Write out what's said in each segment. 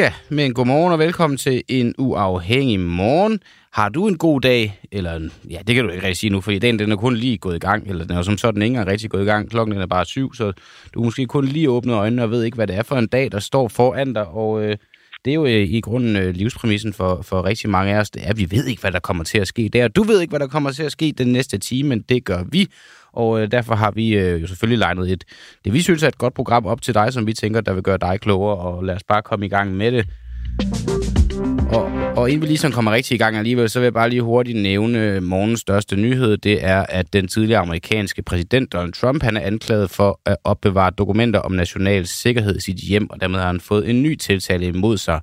Ja, men godmorgen og velkommen til en uafhængig morgen. Har du en god dag? Eller, ja, det kan du ikke rigtig sige nu, fordi dagen den er kun lige gået i gang, eller den er som sådan ikke engang rigtig gået i gang. Klokken er bare syv, så du måske kun lige åbnet øjnene og ved ikke, hvad det er for en dag, der står foran dig. Og øh, det er jo øh, i grunden øh, livspræmissen for, for rigtig mange af os, det er, at vi ved ikke, hvad der kommer til at ske der. Du ved ikke, hvad der kommer til at ske den næste time, men det gør vi. Og øh, derfor har vi øh, jo selvfølgelig legnet et, det vi synes er et godt program op til dig, som vi tænker, der vil gøre dig klogere, og lad os bare komme i gang med det. Og, og inden vi ligesom kommer rigtig i gang alligevel, så vil jeg bare lige hurtigt nævne øh, morgens største nyhed. Det er, at den tidligere amerikanske præsident Donald Trump, han er anklaget for at opbevare dokumenter om national sikkerhed i sit hjem, og dermed har han fået en ny tiltale imod sig.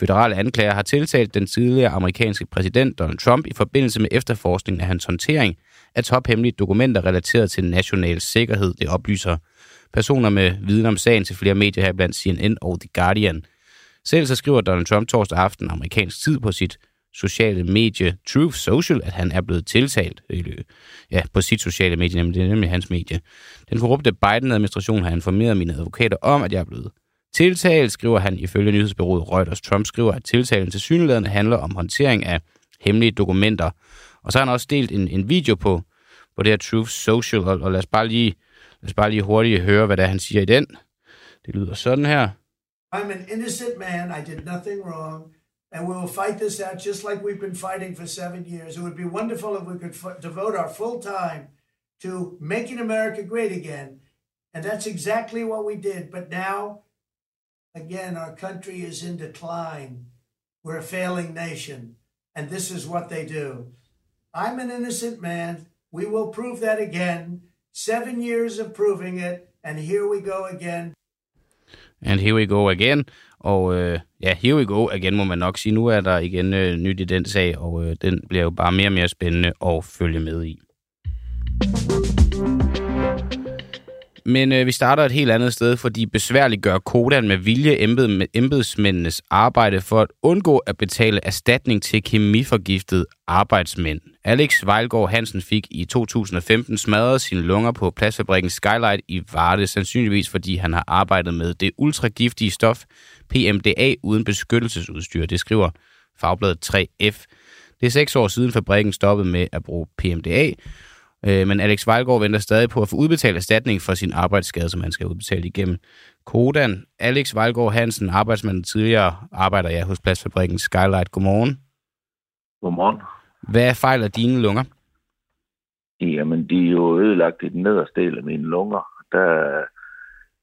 Føderale anklager har tiltalt den tidligere amerikanske præsident Donald Trump i forbindelse med efterforskningen af hans håndtering af tophemmelige dokumenter relateret til national sikkerhed, det oplyser personer med viden om sagen til flere medier her blandt CNN og The Guardian. Selv så skriver Donald Trump torsdag aften amerikansk tid på sit sociale medie Truth Social, at han er blevet tiltalt øh, ja, på sit sociale medie, nemlig det er nemlig hans medie. Den korrupte Biden-administration har informeret mine advokater om, at jeg er blevet tiltalt, skriver han ifølge nyhedsbyrået Reuters. Trump skriver, at tiltalen til synligheden handler om håndtering af hemmelige dokumenter. Og så har han også delt en, en video på, på det her Truth Social, og, og lad, os bare lige, lad os bare lige hurtigt høre, hvad det er, han siger i den. Det lyder sådan her. I'm an innocent man. I did nothing wrong. And we will fight this out just like we've been fighting for seven years. It would be wonderful if we could f- devote our full time to making America great again. And that's exactly what we did. But now, again, our country is in decline. We're a failing nation. And this is what they do. I'm an innocent man. We will prove that again. Seven years of proving it. And here we go again. And here we go again. Og øh, ja, here we go again, må man nok sige. Nu er der igen øh, nyt i den sag, og øh, den bliver jo bare mere og mere spændende at følge med i. Men øh, vi starter et helt andet sted, fordi besværligt gør Kodan med vilje embed, embedsmændenes arbejde for at undgå at betale erstatning til kemiforgiftede arbejdsmænd. Alex Vejlgaard Hansen fik i 2015 smadret sine lunger på pladsfabrikken Skylight i Varde, sandsynligvis fordi han har arbejdet med det ultragiftige stof PMDA uden beskyttelsesudstyr. Det skriver Fagbladet 3F. Det er seks år siden fabrikken stoppede med at bruge PMDA, Øh, men Alex Vejlgaard venter stadig på at få udbetalt erstatning for sin arbejdsskade, som han skal udbetale igennem Kodan. Alex Vejlgaard Hansen, arbejdsmand tidligere, arbejder jeg hos Pladsfabrikken Skylight. Godmorgen. Godmorgen. Hvad fejler dine lunger? Jamen, de er jo ødelagt i den nederste del af mine lunger. Der,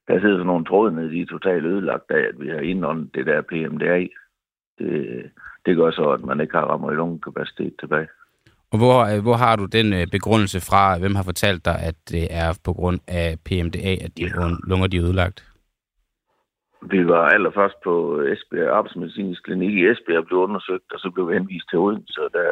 der sidder sådan nogle tråde nede, de er totalt ødelagt af, at vi har indåndet det der PMDA. Det, det gør så, at man ikke har rammer i lungekapacitet tilbage. Og hvor, øh, hvor har du den øh, begrundelse fra? Hvem har fortalt dig, at det er på grund af PMDA, at de ja. lunger de er ødelagt? Vi var allerførst på Esbjerg Arbejdsmedicinsk Klinik i Esbjerg blev undersøgt, og så blev vi henvist til Odense, og der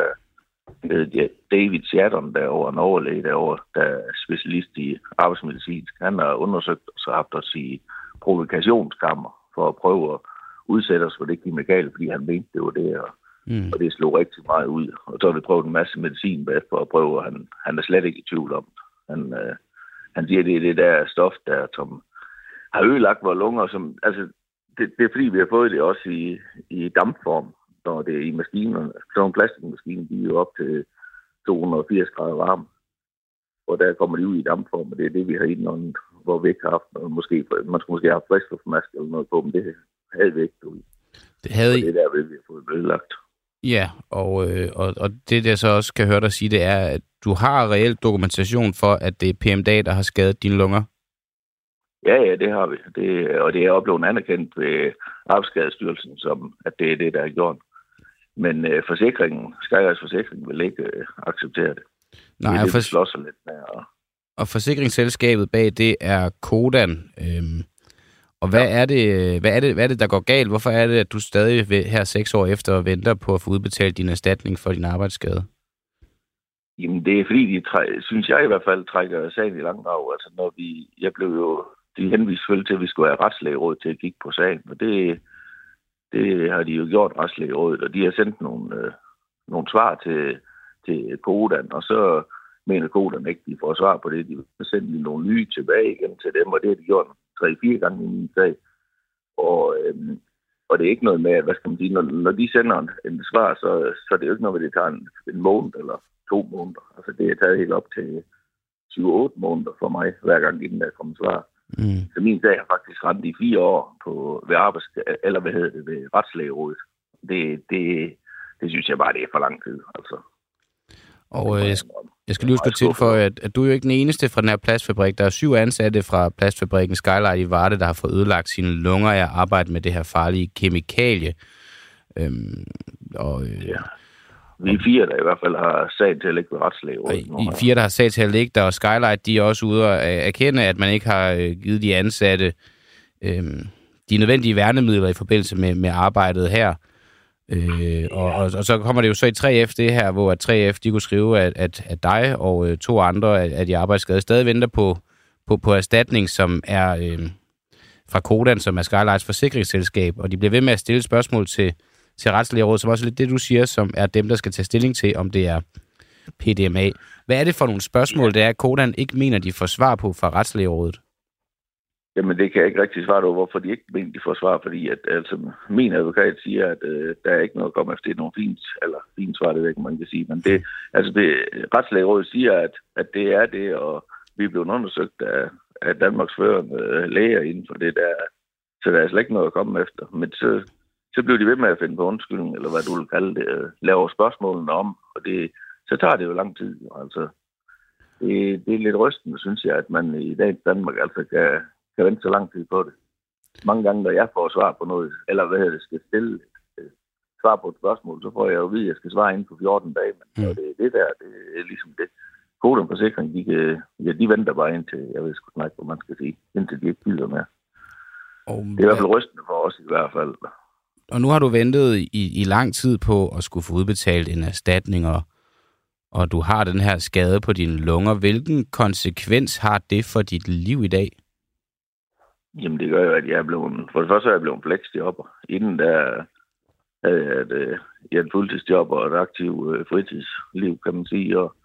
ja, David Schattern derovre, en overlæge derovre, der er specialist i arbejdsmedicinsk. Han har undersøgt og så haft os i provokationskammer for at prøve at udsætte os for det kemikale, fordi han mente, det var det, og Mm. Og det slog rigtig meget ud. Og så har vi prøvet en masse medicin bagefter at prøve, og han, han er slet ikke i tvivl om det. Han, øh, han siger, det er det der stof, der som har ødelagt vores lunger. Som, altså, det, det er fordi, vi har fået det også i, i dampform, når det er i maskinerne. Så en plastikmaskine, de er jo op til 280 grader varme. Og der kommer de ud i dampform, og det er det, vi har indåndet, hvor vi ikke har haft noget. Måske, man skulle måske have haft friskluftmaske eller noget på, men det havde vi ikke. Det havde I... det er der, vi har fået ødelagt. Ja, og, øh, og, og det, jeg så også kan høre dig sige, det er, at du har reelt dokumentation for, at det er PMDA, der har skadet dine lunger. Ja, ja, det har vi. Det, og det er oplevet anerkendt ved Arbejdsskadestyrelsen, som at det er det, der er gjort. Men øh, forsikringen, Skyrights forsikring, vil ikke øh, acceptere det. Nej, det er det, for... lidt med. Og... og forsikringsselskabet bag det er Kodan. Øhm, og hvad, ja. er det, hvad, er det, hvad er det, der går galt? Hvorfor er det, at du stadig her seks år efter venter på at få udbetalt din erstatning for din arbejdsskade? Jamen, det er fordi, de træ, synes jeg i hvert fald trækker sagen i langdrag. Altså, når vi, jeg blev jo, de henviste selvfølgelig til, at vi skulle have retslægeråd til at kigge på sagen, og det, det har de jo gjort retslægerådet, og de har sendt nogle, øh, nogle svar til, til Kodan, og så mener Kodan ikke, de får svar på det. De vil sende nogle nye tilbage igen til dem, og det har de gjort tre-fire gange i min sag. Og, øhm, og det er ikke noget med, hvad skal man sige, når, når de sender en, en svar, så, så er det jo ikke noget med, at det tager en, en måned eller to måneder. Altså det er taget helt op til 7-8 måneder for mig, hver gang inden der kommer svar. Mm. Så min sag har faktisk ret i fire år på, ved arbejds, eller hvad hedder det, ved retslægerådet. Det, det, det synes jeg bare, det er for lang tid. Altså. Og øh, jeg, jeg skal lige huske til for, at, at du er jo ikke den eneste fra den her plastfabrik. Der er syv ansatte fra plastfabrikken Skylight i Varde, der har fået ødelagt sine lunger af at arbejde med det her farlige kemikalie. Øhm, og, øh, ja. Vi fire, der i hvert fald har sat til at ligge ved retslægerådet. I fire, der har sat til at ligge der, og Skylight, de er også ude og erkende, at man ikke har øh, givet de ansatte øh, de nødvendige værnemidler i forbindelse med, med arbejdet her. Øh, og, og, og så kommer det jo så i 3F det her, hvor at 3F de kunne skrive, at, at, at dig og øh, to andre af de arbejdsskade stadig venter på, på, på erstatning, som er øh, fra Kodan, som er Skylights forsikringsselskab, og de bliver ved med at stille spørgsmål til, til retslægerådet, som også er lidt det, du siger, som er dem, der skal tage stilling til, om det er PDMA. Hvad er det for nogle spørgsmål, det er, at Kodan ikke mener, de får svar på fra retslægerådet? Jamen, det kan jeg ikke rigtig svare på, hvorfor de ikke mener, de får svar, fordi at, altså, min advokat siger, at øh, der er ikke noget at komme efter. Det er nogle fint, eller fint svar, det ved ikke, man kan sige. Men det, altså, det, retslægerådet siger, at, at det er det, og vi er blevet undersøgt af, af Danmarks førende øh, læger inden for det der. Så der er slet ikke noget at komme efter. Men så, så bliver de ved med at finde på undskyldning, eller hvad du vil kalde det, øh, laver spørgsmålene om, og det, så tager det jo lang tid. Altså, det, det er lidt rystende, synes jeg, at man i dag i Danmark altså kan, kan vente så lang tid på det. Mange gange, når jeg får svar på noget, eller hvad hedder det, skal stille et svar på et spørgsmål, så får jeg jo at vide, at jeg skal svare inden for 14 dage. Men mm. det, det der, det er ligesom det. Kodem Forsikring, de, kan, ja, de venter bare indtil, jeg ved sgu ikke, hvad man skal sige, indtil de ikke byder mere. Og, det er i hvert fald rystende for os i hvert fald. Og nu har du ventet i, i lang tid på at skulle få udbetalt en erstatning, og, og du har den her skade på dine lunger. Hvilken konsekvens har det for dit liv i dag? Jamen, det gør jo, at jeg er blevet... For det første er jeg blevet flexjobber. Inden der havde jeg et, øh, jeg et fuldtidsjob og et aktivt øh, fritidsliv, kan man sige, og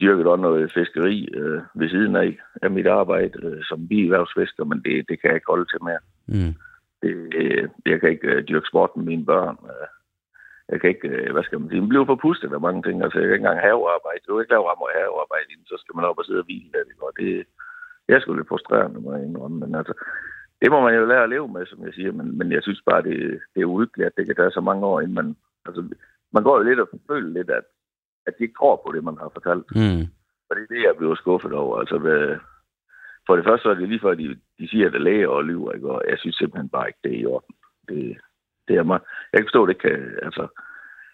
dyrket også noget fiskeri øh, ved siden af, af mit arbejde øh, som bierhvervsfisker, men det, det kan jeg ikke holde til mere. Mm. Det, øh, jeg kan ikke øh, dyrke sport med mine børn. Øh, jeg kan ikke, øh, hvad skal man sige, man bliver forpustet af mange ting. Altså, jeg kan ikke engang havearbejde. Du kan ikke lave rammer havearbejde, så skal man op og sidde og hvile. Det, og det, jeg skulle lidt frustrerende, må jeg indrømme. Men altså, det må man jo lære at leve med, som jeg siger. Men, men jeg synes bare, det, det er uhyggeligt, at det kan tage så mange år, inden man... Altså, man går jo lidt og føler lidt, at, at de ikke tror på det, man har fortalt. Mm. Og det er det, jeg bliver skuffet over. Altså, hvad, for det første så er det lige før, de, de siger, at det er læge og lyver, ikke? og jeg synes simpelthen bare ikke, det er i orden. Det, det er mig. Jeg kan forstå, det kan, altså,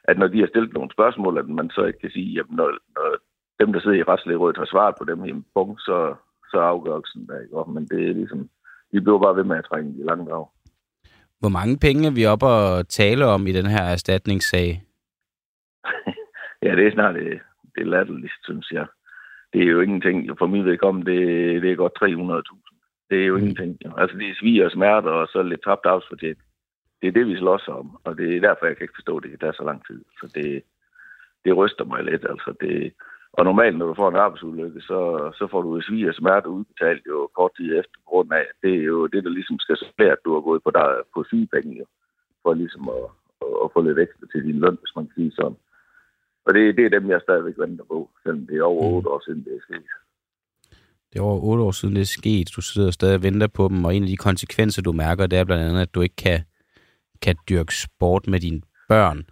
at når de har stillet nogle spørgsmål, at man så ikke kan sige, at når, når dem, der sidder i retslægerådet, har svaret på dem i en punkt, så, så afgørelsen der, ikke? Men det er ligesom, de bliver bare ved med at trænge i langt drag. Hvor mange penge er vi oppe at tale om i den her erstatningssag? ja, det er snart det, det er latterligt, synes jeg. Det er jo ingenting. For min vedkommende, det, det er godt 300.000. Det er jo mm. ingenting. Altså, det er svig og smerter, og så lidt tabt afsfortjent. Det er det, vi slås om, og det er derfor, jeg kan ikke forstå, det tager så lang tid. Så det, det ryster mig lidt. Altså, det, og normalt, når du får en arbejdsulykke, så, så får du svig og smerte udbetalt jo kort tid efter, på grund af, det er jo det, der ligesom skal supplere, at du har gået på, der, på sygepenge, jo, for ligesom at, at, at, få lidt ekstra til din løn, hvis man kan sige sådan. Og det, det er dem, jeg stadigvæk venter på, selvom det er over mm. otte år siden, det er sket. Det er over otte år siden, det er sket. Du sidder stadig og venter på dem, og en af de konsekvenser, du mærker, det er blandt andet, at du ikke kan, kan dyrke sport med dine børn.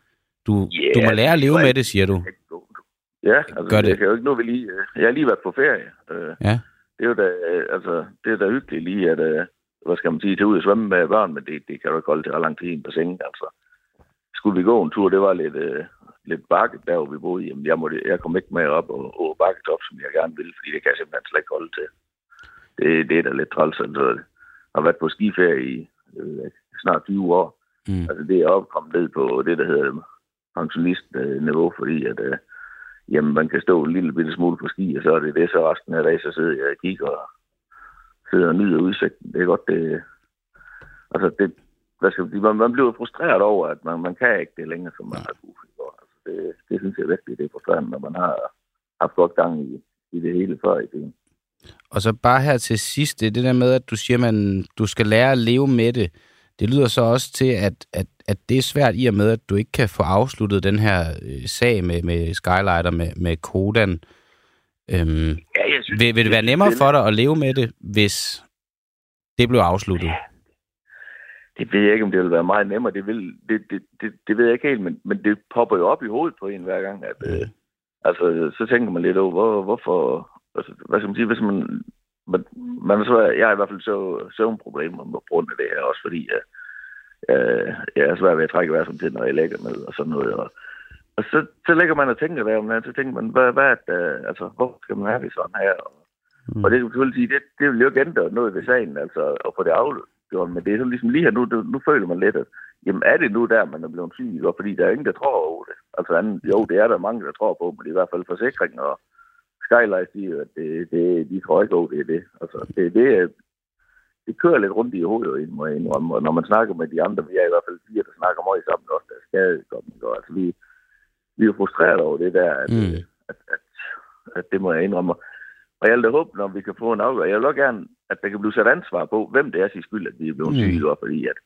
Du, yeah, du må lære at leve med det, siger du. Ja, altså, Gør det. jeg kan jo ikke nu vi lige... Øh, jeg har lige været på ferie. Øh, ja. Det er jo da, øh, altså, det er da hyggeligt lige, at, hvad skal man sige, til ud og svømme med børn, men det, det kan du ikke holde til ret lang tid i en bassin, altså. Skulle vi gå en tur, det var lidt, lidt bakket der, hvor vi boede. Jamen, jeg, måtte, jeg kom ikke med op og, og bakket op, som jeg gerne ville, fordi det kan jeg simpelthen slet ikke holde til. Det, det er da lidt træls. Altså, jeg har været på skiferie i øh, snart 20 år. Mm. Altså, det er opkommet ned på det, der hedder pensionistniveau, fordi at, øh, jamen man kan stå en lille bitte smule på ski, og så er det det, så resten af dagen, så sidder jeg og kigger og sidder og nyder udsigten. Det er godt, det... Altså, det, hvad skal man, man bliver frustreret over, at man, man kan ikke det længere, som man har brug. Altså, det, det synes jeg virkelig, det er frustrerende, når man har haft godt gang i, i det hele før i tiden. Og så bare her til sidst, det, det der med, at du siger, at du skal lære at leve med det det lyder så også til, at, at, at det er svært i og med, at du ikke kan få afsluttet den her øh, sag med, med Skylighter, med, med Kodan. Øhm, ja, jeg synes, vil, vil det være nemmere for dig at leve med det, hvis det blev afsluttet? Det ved jeg ikke, om det vil være meget nemmere. Det, vil, det, det, det, det ved jeg ikke helt, men, men det popper jo op i hovedet på en hver gang. At, øh, altså, så tænker man lidt over, hvor, hvorfor... Altså, hvad skal man sige, hvis man... man, man så, jeg har i hvert fald så, søvnproblemer på grund af det her, også fordi jeg, øh, jeg er svært ved at trække vejret som til, når jeg lægger ned og sådan noget. Og, og så, så lægger man og tænker der, men så tænker man, hvad, hvad er det, altså, hvor skal man have det sådan her? Og, mm. og det vil selvfølgelig sige, det, det vil jo ikke ændre noget ved sagen, altså, at få det afgjort, men det er sådan ligesom lige her nu, det, nu føler man lidt, at jamen er det nu der, man er blevet syg, og fordi der er ingen, der tror over det. Altså anden, jo, det er der mange, der tror på, men det er i hvert fald forsikring og Skylight siger, at det, det, de tror ikke over, det er det. Altså, det, det, det kører lidt rundt i hovedet, må jeg indrømme. Og når man snakker med de andre, vi er i hvert fald fire, der snakker meget sammen også, der er skadekommet. Altså, vi, vi er frustreret over det der, at, mm. at, at, at, det må jeg indrømme. Og jeg vil da håbe, når vi kan få en afgørelse. Jeg vil også gerne, at der kan blive sat ansvar på, hvem det er sig skyld, at vi er blevet mm. syge, fordi at,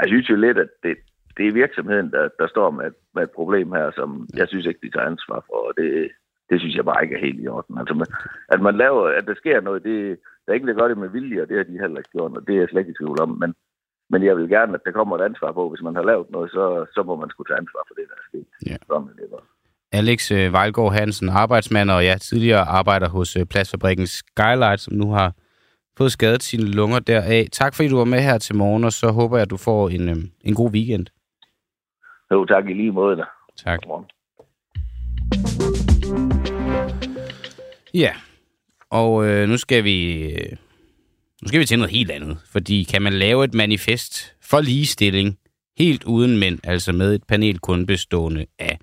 jeg synes jo lidt, at det, det er virksomheden, der, der står med, med et problem her, som jeg synes ikke, de tager ansvar for, og det, det synes jeg bare ikke er helt i orden. Altså, at man laver, at der sker noget, det, der er ingen, der gør det med vilje, og det har de heller ikke gjort, og det er jeg slet ikke i tvivl om. Men, men jeg vil gerne, at der kommer et ansvar på, hvis man har lavet noget, så, så må man skulle tage ansvar for det, der er sket. Ja. Sådan det var. Alex øh, Vejlgaard Hansen, arbejdsmand, og jeg tidligere arbejder hos øh, Pladsfabrikken Skylight, som nu har fået skadet sine lunger deraf. Tak fordi du var med her til morgen, og så håber jeg, at du får en, øh, en god weekend. Jo, tak i lige måde. Da. Tak. Ja, og øh, nu skal vi øh, nu skal vi til noget helt andet, fordi kan man lave et manifest for ligestilling helt uden mænd, altså med et panel kun bestående af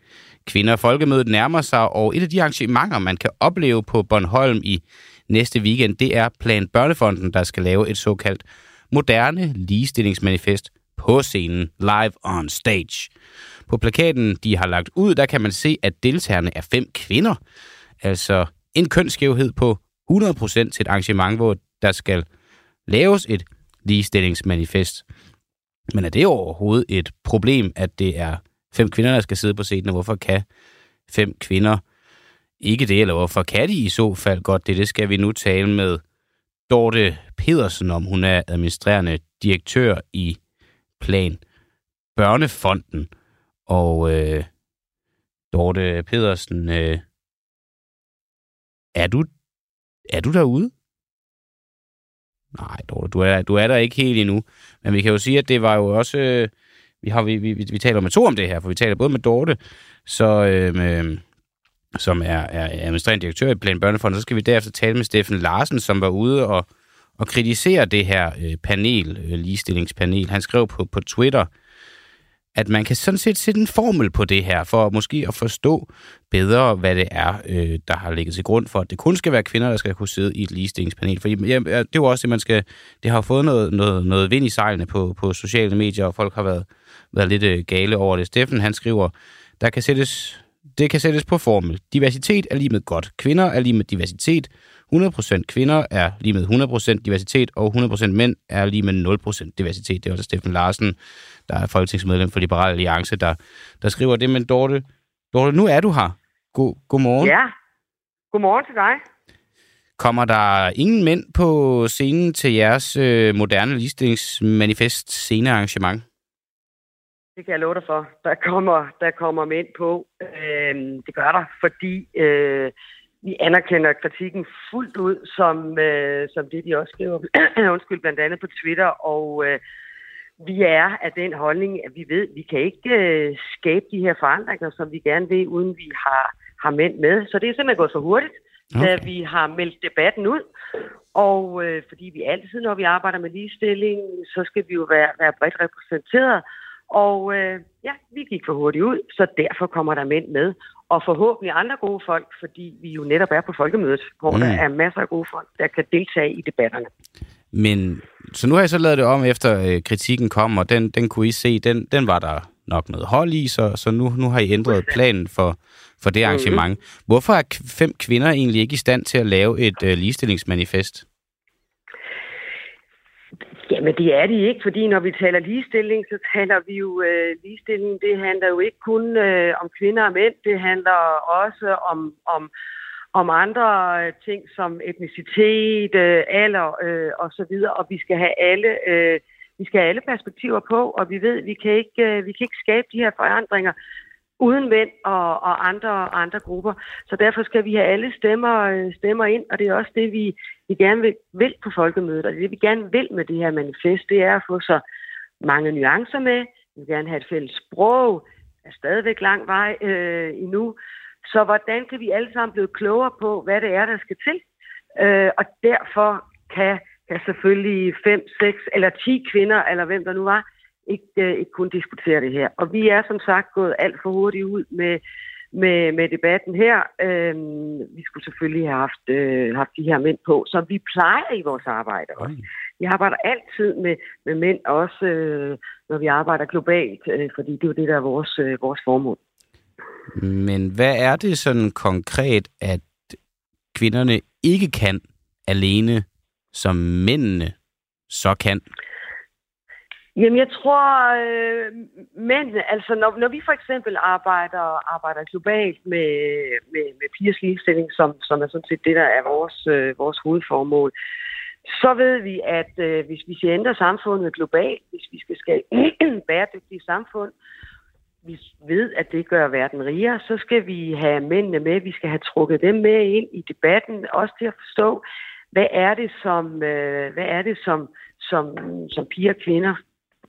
kvinder. Folkemødet nærmer sig, og et af de arrangementer, man kan opleve på Bornholm i næste weekend, det er Plan Børnefonden, der skal lave et såkaldt moderne ligestillingsmanifest på scenen, live on stage. På plakaten, de har lagt ud, der kan man se, at deltagerne er fem kvinder. Altså en kønsskævhed på 100% til et arrangement, hvor der skal laves et ligestillingsmanifest. Men er det overhovedet et problem, at det er fem kvinder, der skal sidde på scenen, og hvorfor kan fem kvinder ikke det, eller hvorfor kan de i så fald godt det? Det skal vi nu tale med Dorte Pedersen om. Hun er administrerende direktør i Plan Børnefonden. Og øh, Dorte Pedersen, øh, er du, er du derude? Nej, Dorte, du er, du er der ikke helt endnu. Men vi kan jo sige, at det var jo også... Øh, vi, har, vi, vi, vi taler med to om det her, for vi taler både med Dorte, så, øh, med, øh, som er, er administrerende direktør i Plan Børnefond, så skal vi derefter tale med Steffen Larsen, som var ude og, og kritisere det her øh, panel, øh, ligestillingspanel. Han skrev på, på Twitter, at man kan sådan set sætte en formel på det her, for måske at forstå bedre, hvad det er, øh, der har ligget til grund for, at det kun skal være kvinder, der skal kunne sidde i et ligestillingspanel. For ja, det er jo også det, man skal... Det har fået noget, noget, noget vind i sejlene på, på sociale medier, og folk har været, været lidt øh, gale over det. Steffen, han skriver, der kan sættes, det kan sættes på formel. Diversitet er lige med godt. Kvinder er lige med diversitet. 100% kvinder er lige med 100% diversitet, og 100% mænd er lige med 0% diversitet. Det er også Steffen Larsen, der er folketingsmedlem for Liberal Alliance, der, der skriver det. Men Dorte, Dorte, nu er du her. God, godmorgen. Ja, godmorgen til dig. Kommer der ingen mænd på scenen til jeres øh, moderne ligestillingsmanifest scenearrangement? Det kan jeg love dig for. Der kommer, der kommer mænd på. Øh, det gør der, fordi øh, vi anerkender kritikken fuldt ud, som, øh, som det de også skriver, undskyld, blandt andet på Twitter, og øh, vi er af den holdning, at vi ved, at vi kan ikke øh, skabe de her forandringer, som vi gerne vil, uden vi har, har mænd med. Så det er simpelthen gået for hurtigt, okay. da vi har meldt debatten ud. Og øh, fordi vi altid, når vi arbejder med ligestilling, så skal vi jo være, være bredt repræsenteret. Og øh, ja, vi gik for hurtigt ud, så derfor kommer der mænd med. Og forhåbentlig andre gode folk, fordi vi jo netop er på folkemødet, hvor mm. der er masser af gode folk, der kan deltage i debatterne. Men så nu har jeg så lavet det om, efter øh, kritikken kom, og den, den kunne I se, den, den var der nok noget hold i, så, så nu, nu har I ændret planen for, for det arrangement. Mm-hmm. Hvorfor er fem kvinder egentlig ikke i stand til at lave et øh, ligestillingsmanifest? Jamen det er de ikke, fordi når vi taler ligestilling, så taler vi jo øh, ligestilling. Det handler jo ikke kun øh, om kvinder og mænd, det handler også om, om, om andre øh, ting som etnicitet, øh, alder øh, og så videre. Og vi skal have alle, øh, vi skal have alle perspektiver på, og vi ved, vi kan ikke, øh, vi kan ikke skabe de her forandringer uden mænd og, og andre, andre grupper. Så derfor skal vi have alle stemmer, øh, stemmer ind, og det er også det, vi, vi gerne vil, vil på folkemødet. Og det, vi gerne vil med det her manifest, det er at få så mange nuancer med. Vi vil gerne have et fælles sprog. Der er stadigvæk lang vej øh, endnu. Så hvordan kan vi alle sammen blive klogere på, hvad det er, der skal til? Øh, og derfor kan, kan selvfølgelig fem, seks eller ti kvinder, eller hvem der nu var, ikke, øh, ikke kunne diskutere det her. Og vi er som sagt gået alt for hurtigt ud med, med, med debatten her. Øh, vi skulle selvfølgelig have haft, øh, haft de her mænd på, som vi plejer i vores arbejde også. Vi arbejder altid med, med mænd, også øh, når vi arbejder globalt, øh, fordi det er jo det, der er vores, øh, vores formål. Men hvad er det sådan konkret, at kvinderne ikke kan alene, som mændene så kan? Jamen, jeg tror, øh, mænd, altså når, når vi for eksempel arbejder, arbejder globalt med, med, med pigers ligestilling, som, som er sådan set det, der er vores, øh, vores hovedformål, så ved vi, at øh, hvis vi skal ændre samfundet globalt, hvis vi skal skabe et bæredygtigt samfund, vi ved, at det gør verden rigere, så skal vi have mændene med, vi skal have trukket dem med ind i debatten, også til at forstå, hvad er det, som, øh, hvad er det, som, som, som piger og kvinder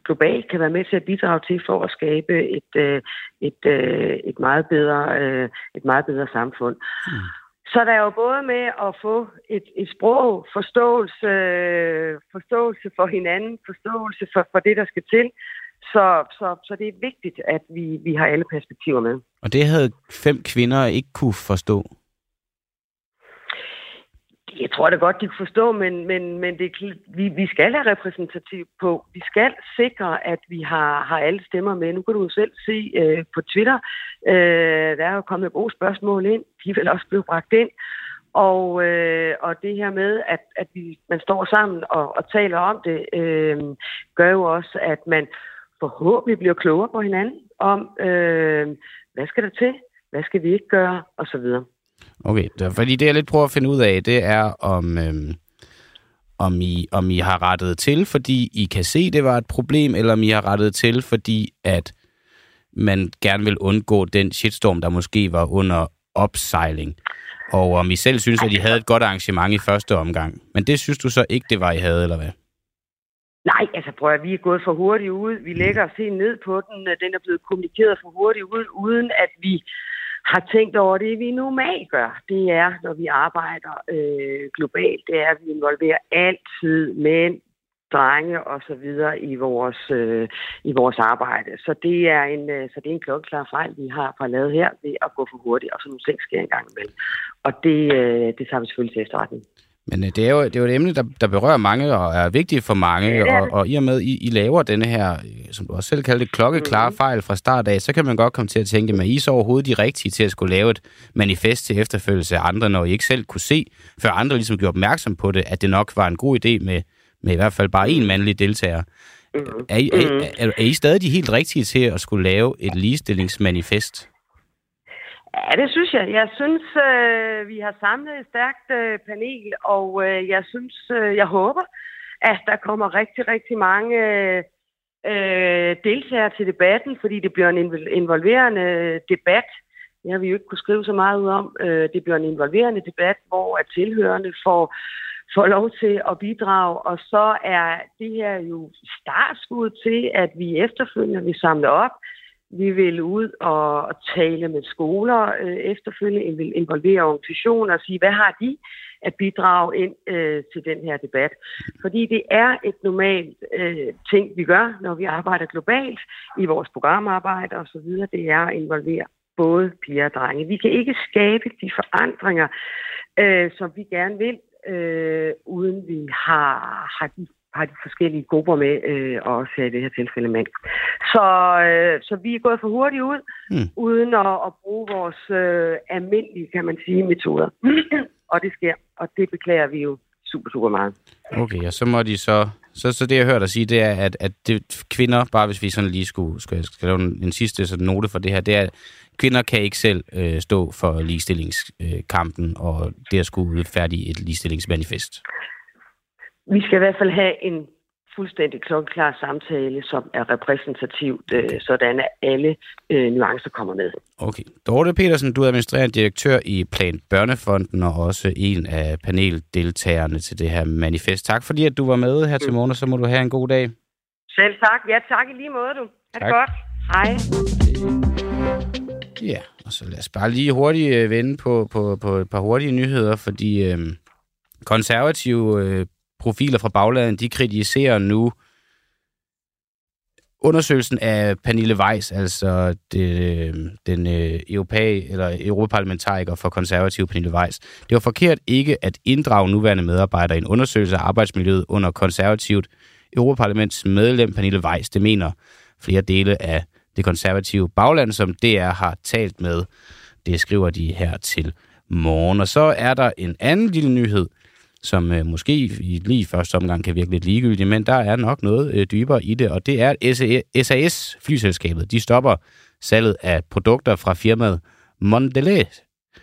globalt kan være med til at bidrage til for at skabe et, øh, et, øh, et, meget, bedre, øh, et meget bedre samfund. Mm. Så der er jo både med at få et, et sprog, forståelse, forståelse for hinanden, forståelse for, for det, der skal til. Så, så, så det er vigtigt, at vi, vi har alle perspektiver med. Og det havde fem kvinder ikke kunne forstå? Jeg tror da godt, de kan forstå, men, men, men det, vi, vi skal have repræsentativ på. Vi skal sikre, at vi har, har alle stemmer med. Nu kan du jo selv se øh, på Twitter, øh, der er jo kommet gode spørgsmål ind. De vil også blive bragt ind. Og, øh, og det her med, at, at vi, man står sammen og, og taler om det, øh, gør jo også, at man forhåbentlig bliver klogere på hinanden om, øh, hvad skal der til, hvad skal vi ikke gøre, og Okay, det, Okay, fordi det jeg lidt prøver at finde ud af, det er om, øhm, om, I, om I har rettet til, fordi I kan se, det var et problem, eller om I har rettet til, fordi at man gerne vil undgå den shitstorm, der måske var under opsejling. Og om I selv synes, at I havde et godt arrangement i første omgang. Men det synes du så ikke, det var, I havde, eller hvad? Nej, altså prøv at vi er gået for hurtigt ud. Vi lægger os helt ned på den. Den er blevet kommunikeret for hurtigt ud, uden at vi har tænkt over det, vi normalt gør. Det er, når vi arbejder øh, globalt, det er, at vi involverer altid mænd, drenge og så videre i vores, øh, i vores arbejde. Så det er en, øh, så det er en klokkeklar fejl, vi har fra lavet her ved at gå for hurtigt, og så nogle ting sker engang imellem. Og det, øh, det tager vi selvfølgelig til efterretning. Men øh, det er jo, det er jo et emne, der, der berører mange og er vigtigt for mange, og, og i og med, I, I laver denne her, øh, som du også selv kalder det, klokkeklare mm. fejl fra start af, så kan man godt komme til at tænke, at I så overhovedet de rigtige til at skulle lave et manifest til efterfølgelse af andre, når I ikke selv kunne se, før andre ligesom gjorde opmærksom på det, at det nok var en god idé med, med i hvert fald bare en mandlig deltager. Mm. Er, I, er, er, er I stadig de helt rigtige til at skulle lave et ligestillingsmanifest? Ja, det synes jeg. Jeg synes, øh, vi har samlet et stærkt øh, panel, og øh, jeg synes, øh, jeg håber, at der kommer rigtig, rigtig mange øh, øh deltagere til debatten, fordi det bliver en involverende øh, debat. Det har vi jo ikke kunne skrive så meget ud om. Øh, det bliver en involverende debat, hvor at tilhørende får, får lov til at bidrage, og så er det her jo startskud til, at vi efterfølgende vil samle op vi vil ud og, tale med skoler øh, efterfølgende, vi vil involvere organisationer og sige, hvad har de at bidrage ind øh, til den her debat. Fordi det er et normalt øh, ting, vi gør, når vi arbejder globalt i vores programarbejde osv. Det er at involvere både piger og drenge. Vi kan ikke skabe de forandringer, øh, som vi gerne vil, øh, uden vi har, har de har de forskellige grupper med, øh, og også i det her tilfælde mænd. Så, øh, så vi er gået for hurtigt ud, mm. uden at, at bruge vores øh, almindelige, kan man sige, metoder. og det sker, og det beklager vi jo super, super meget. Okay, og så må de så Så, så det, jeg hørte dig sige, det er, at, at det, kvinder, bare hvis vi sådan lige skulle, skulle, skulle lave en, en sidste sådan note for det her, det er, at kvinder kan ikke selv øh, stå for ligestillingskampen, øh, og det at skulle udfærdige et ligestillingsmanifest. Vi skal i hvert fald have en fuldstændig klokkeklar samtale, som er repræsentativt, øh, sådan at alle øh, nuancer kommer med. Okay. Dorte Petersen, du er administrerende direktør i Plan Børnefonden og også en af paneldeltagerne til det her manifest. Tak fordi, at du var med her til morgen, og så må du have en god dag. Selv tak. Ja, tak i lige måde, du. Ha' det godt. Hej. Ja, og så lad os bare lige hurtigt øh, vende på, på, på et par hurtige nyheder, fordi øh, konservative øh, profiler fra bagladen, de kritiserer nu undersøgelsen af Pernille Weiss, altså det, den øh, europæ, eller europaparlamentariker for konservativ Pernille Weiss. Det var forkert ikke at inddrage nuværende medarbejdere i en undersøgelse af arbejdsmiljøet under konservativt Europaparlaments medlem Pernille Weiss. Det mener flere dele af det konservative bagland, som DR har talt med. Det skriver de her til morgen. Og så er der en anden lille nyhed, som øh, måske i lige første omgang kan virke lidt ligegyldigt, men der er nok noget øh, dybere i det, og det er, at SAS, flyselskabet, de stopper salget af produkter fra firmaet Mondelez,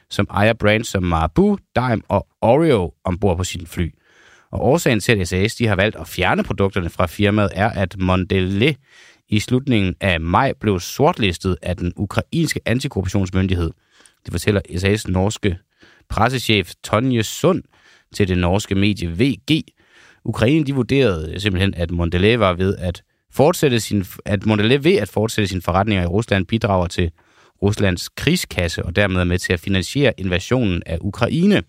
som ejer brands som Marabu, Dime og Oreo ombord på sit fly. Og årsagen til, at SAS de har valgt at fjerne produkterne fra firmaet, er, at Mondelez i slutningen af maj blev sortlistet af den ukrainske antikorruptionsmyndighed. Det fortæller SAS norske pressechef Tonje Sund til det norske medie VG. Ukraine de vurderede øh, simpelthen, at Mondelez var ved at fortsætte sin, at Mondelez ved at fortsætte sine forretninger i Rusland bidrager til Ruslands krigskasse og dermed er med til at finansiere invasionen af Ukraine.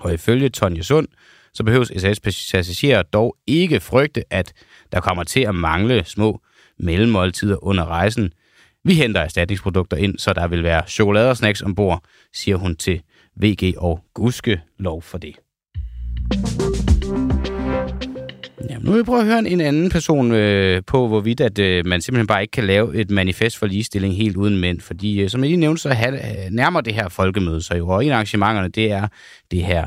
Og ifølge Tonje Sund, så behøves SAS passagerer dog ikke frygte, at der kommer til at mangle små mellemmåltider under rejsen. Vi henter erstatningsprodukter ind, så der vil være chokolade og snacks ombord, siger hun til VG og Guske lov for det. Jamen, nu vil jeg prøve at høre en anden person øh, på, hvorvidt at, øh, man simpelthen bare ikke kan lave et manifest for ligestilling helt uden mænd. Fordi, øh, som jeg lige nævnte, så have, øh, nærmer det her folkemøde sig jo. Og en af arrangementerne, det er det her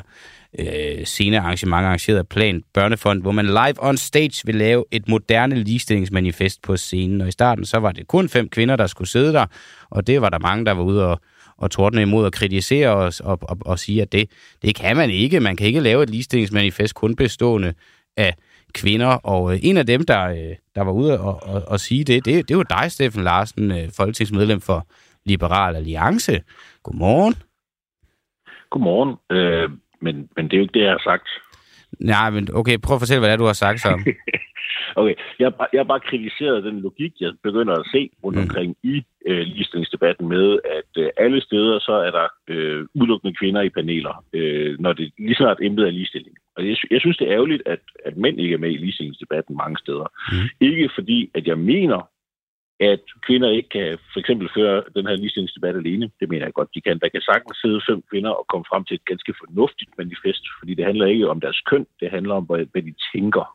øh, senere arrangement arrangeret af Plan Børnefond, hvor man live on stage vil lave et moderne ligestillingsmanifest på scenen. Og i starten, så var det kun fem kvinder, der skulle sidde der, og det var der mange, der var ude og og tordne imod at kritisere os og, og, og sige, at det, det kan man ikke. Man kan ikke lave et ligestillingsmanifest kun bestående af kvinder. Og øh, en af dem, der, øh, der var ude og, og, og sige det, det, det var dig, Steffen Larsen, øh, folketingsmedlem for Liberal Alliance. Godmorgen. Godmorgen. Øh, men, men det er jo ikke det, jeg har sagt. Nej, men okay, prøv at fortælle, hvad det er, du har sagt så. okay, jeg, jeg bare kritiseret den logik, jeg begynder at se rundt mm. omkring mm. i øh, ligestillingsdebatten med, at øh, alle steder så er der øh, udelukkende kvinder i paneler, øh, når det lige snart emnet er ligestilling. Og jeg, jeg synes, det er ærgerligt, at, at mænd ikke er med i ligestillingsdebatten mange steder. Mm. Ikke fordi, at jeg mener, at kvinder ikke kan for eksempel føre den her ligestillingsdebat alene. Det mener jeg godt, de kan. Der kan sagtens sidde fem kvinder og komme frem til et ganske fornuftigt manifest, fordi det handler ikke om deres køn, det handler om, hvad, hvad de tænker.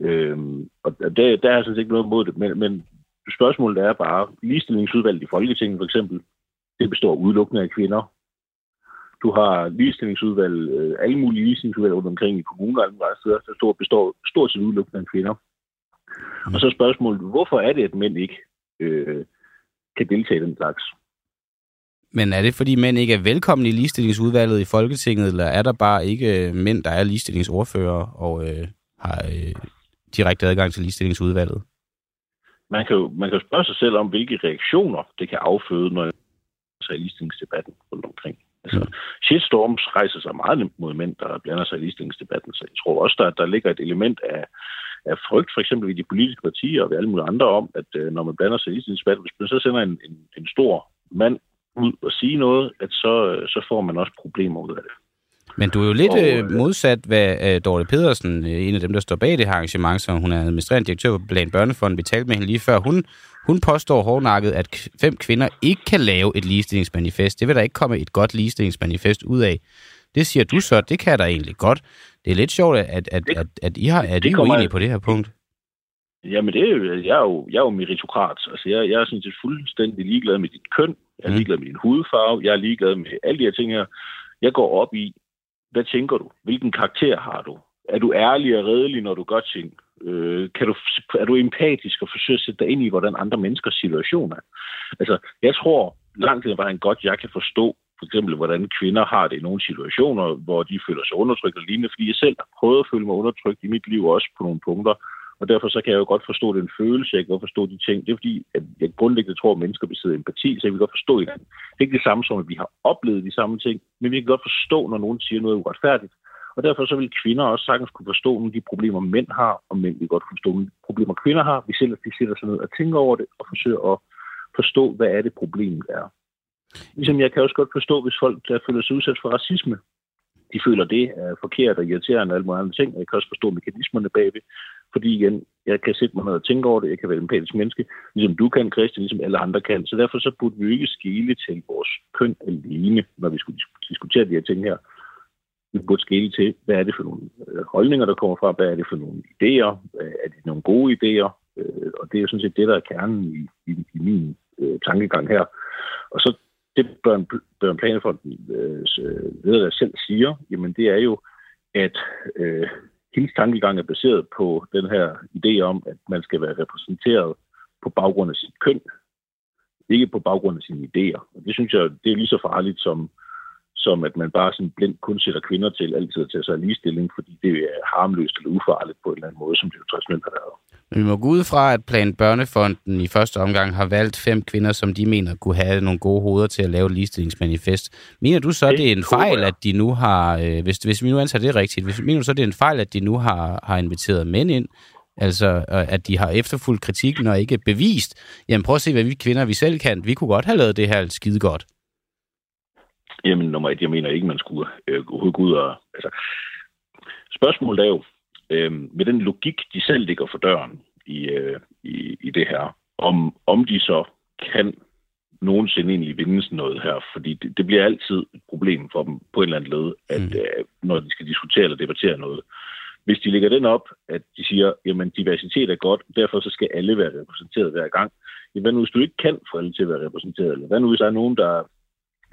Øhm, og der, der er sådan set ikke noget mod det, men, men spørgsmålet er bare, ligestillingsudvalget i Folketinget for eksempel, det består udelukkende af kvinder. Du har ligestillingsudvalg, øh, alle mulige ligestillingsudvalg rundt omkring i kommuner og andre steder, der består stort set udelukkende af kvinder. Og så spørgsmålet, hvorfor er det, at mænd ikke øh, kan deltage i den slags? Men er det, fordi mænd ikke er velkomne i ligestillingsudvalget i Folketinget, eller er der bare ikke øh, mænd, der er ligestillingsordfører og øh, har øh, direkte adgang til ligestillingsudvalget? Man kan, jo, man kan jo spørge sig selv om, hvilke reaktioner det kan afføde, når sig i ligestillingsdebatten rundt omkring. Altså, mm. shitstorms rejser sig meget nemt mod mænd, der blander sig i ligestillingsdebatten, så jeg tror også, der, der ligger et element af, af frygt, for eksempel i de politiske partier og ved alle mulige andre om, at øh, når man blander sig i ligestillingsdebatten, hvis man så sender en, en, en stor mand ud og sige noget, at så, øh, så får man også problemer ud af det. Men du er jo lidt og, øh, modsat, hvad uh, Dorte Pedersen, en af dem, der står bag det her arrangement, som hun er administrerende direktør på Blandt Børnefonden, vi talte med hende lige før. Hun, hun påstår hårdnakket, at fem kvinder ikke kan lave et ligestillingsmanifest. Det vil der ikke komme et godt ligestillingsmanifest ud af. Det siger du så, det kan der egentlig godt. Det er lidt sjovt, at, at, at, at I har, er det uenige på det her punkt. Jamen, det er jo, jeg, er jo, jeg er jo meritokrat. Altså, jeg, jeg er sådan set fuldstændig ligeglad med dit køn. Jeg er mm. ligeglad med din hudfarve. Jeg er ligeglad med alle de her ting her. Jeg går op i, hvad tænker du? Hvilken karakter har du? er du ærlig og redelig, når du gør ting? Øh, kan du, er du empatisk og forsøger at sætte dig ind i, hvordan andre menneskers situation er? Altså, jeg tror langt hen vejen godt, jeg kan forstå, for eksempel, hvordan kvinder har det i nogle situationer, hvor de føler sig undertrykt og lignende, fordi jeg selv har prøvet at føle mig undertrykt i mit liv også på nogle punkter, og derfor så kan jeg jo godt forstå den følelse, jeg kan godt forstå de ting. Det er fordi, at jeg grundlæggende tror, at mennesker besidder empati, så jeg vil godt forstå det. Det er ikke det samme som, at vi har oplevet de samme ting, men vi kan godt forstå, når nogen siger noget uretfærdigt. Og derfor så vil kvinder også sagtens kunne forstå nogle af de problemer, mænd har, og mænd vil godt forstå nogle problemer, kvinder har. Vi ellers de sætter sig ned og tænker over det, og forsøger at forstå, hvad er det problemet er. Ligesom jeg kan også godt forstå, hvis folk der føler sig udsat for racisme. De føler, det er forkert og irriterende og alle mulige andre ting. Jeg kan også forstå mekanismerne bagved. Fordi igen, jeg kan sætte mig ned og tænke over det. Jeg kan være en empatisk menneske, ligesom du kan, Christian, ligesom alle andre kan. Så derfor så burde vi ikke skille til vores køn alene, når vi skulle diskutere de her ting her vi burde skille til, hvad er det for nogle øh, holdninger, der kommer fra, hvad er det for nogle idéer, er det nogle gode idéer, øh, og det er jo sådan set det, der er kernen i, i, i min øh, tankegang her. Og så det Børn, Børn Planefonden øh, leder øh, der selv siger, jamen det er jo, at øh, hendes tankegang er baseret på den her idé om, at man skal være repræsenteret på baggrund af sit køn, ikke på baggrund af sine idéer. Og det synes jeg, det er lige så farligt som som at man bare sådan blindt kun sætter kvinder til altid at tage sig af ligestilling, fordi det er harmløst eller ufarligt på en eller anden måde, som det jo traditionelt har været. Men vi må gå ud fra, at Plan Børnefonden i første omgang har valgt fem kvinder, som de mener kunne have nogle gode hoveder til at lave et ligestillingsmanifest. Mener du så, det, det er en fejl, at de nu har, øh, hvis, hvis vi nu antager det rigtigt, hvis, mener du så, det er en fejl, at de nu har, har inviteret mænd ind, Altså, at de har efterfulgt kritikken og ikke bevist, jamen prøv at se, hvad vi kvinder vi selv kan. Vi kunne godt have lavet det her skide godt. Jamen, nummer et, jeg mener ikke, man skulle øh, gå ud og... Altså, spørgsmålet er jo, øh, med den logik, de selv ligger for døren i, øh, i, i det her, om, om de så kan nogensinde egentlig vinde sådan noget her, fordi det, det bliver altid et problem for dem på en eller anden led, at mm. øh, når de skal diskutere eller debattere noget. Hvis de lægger den op, at de siger, jamen diversitet er godt, derfor så skal alle være repræsenteret hver gang. Jamen, hvad nu hvis du ikke kan få alle til at være repræsenteret, eller hvad nu hvis der er nogen, der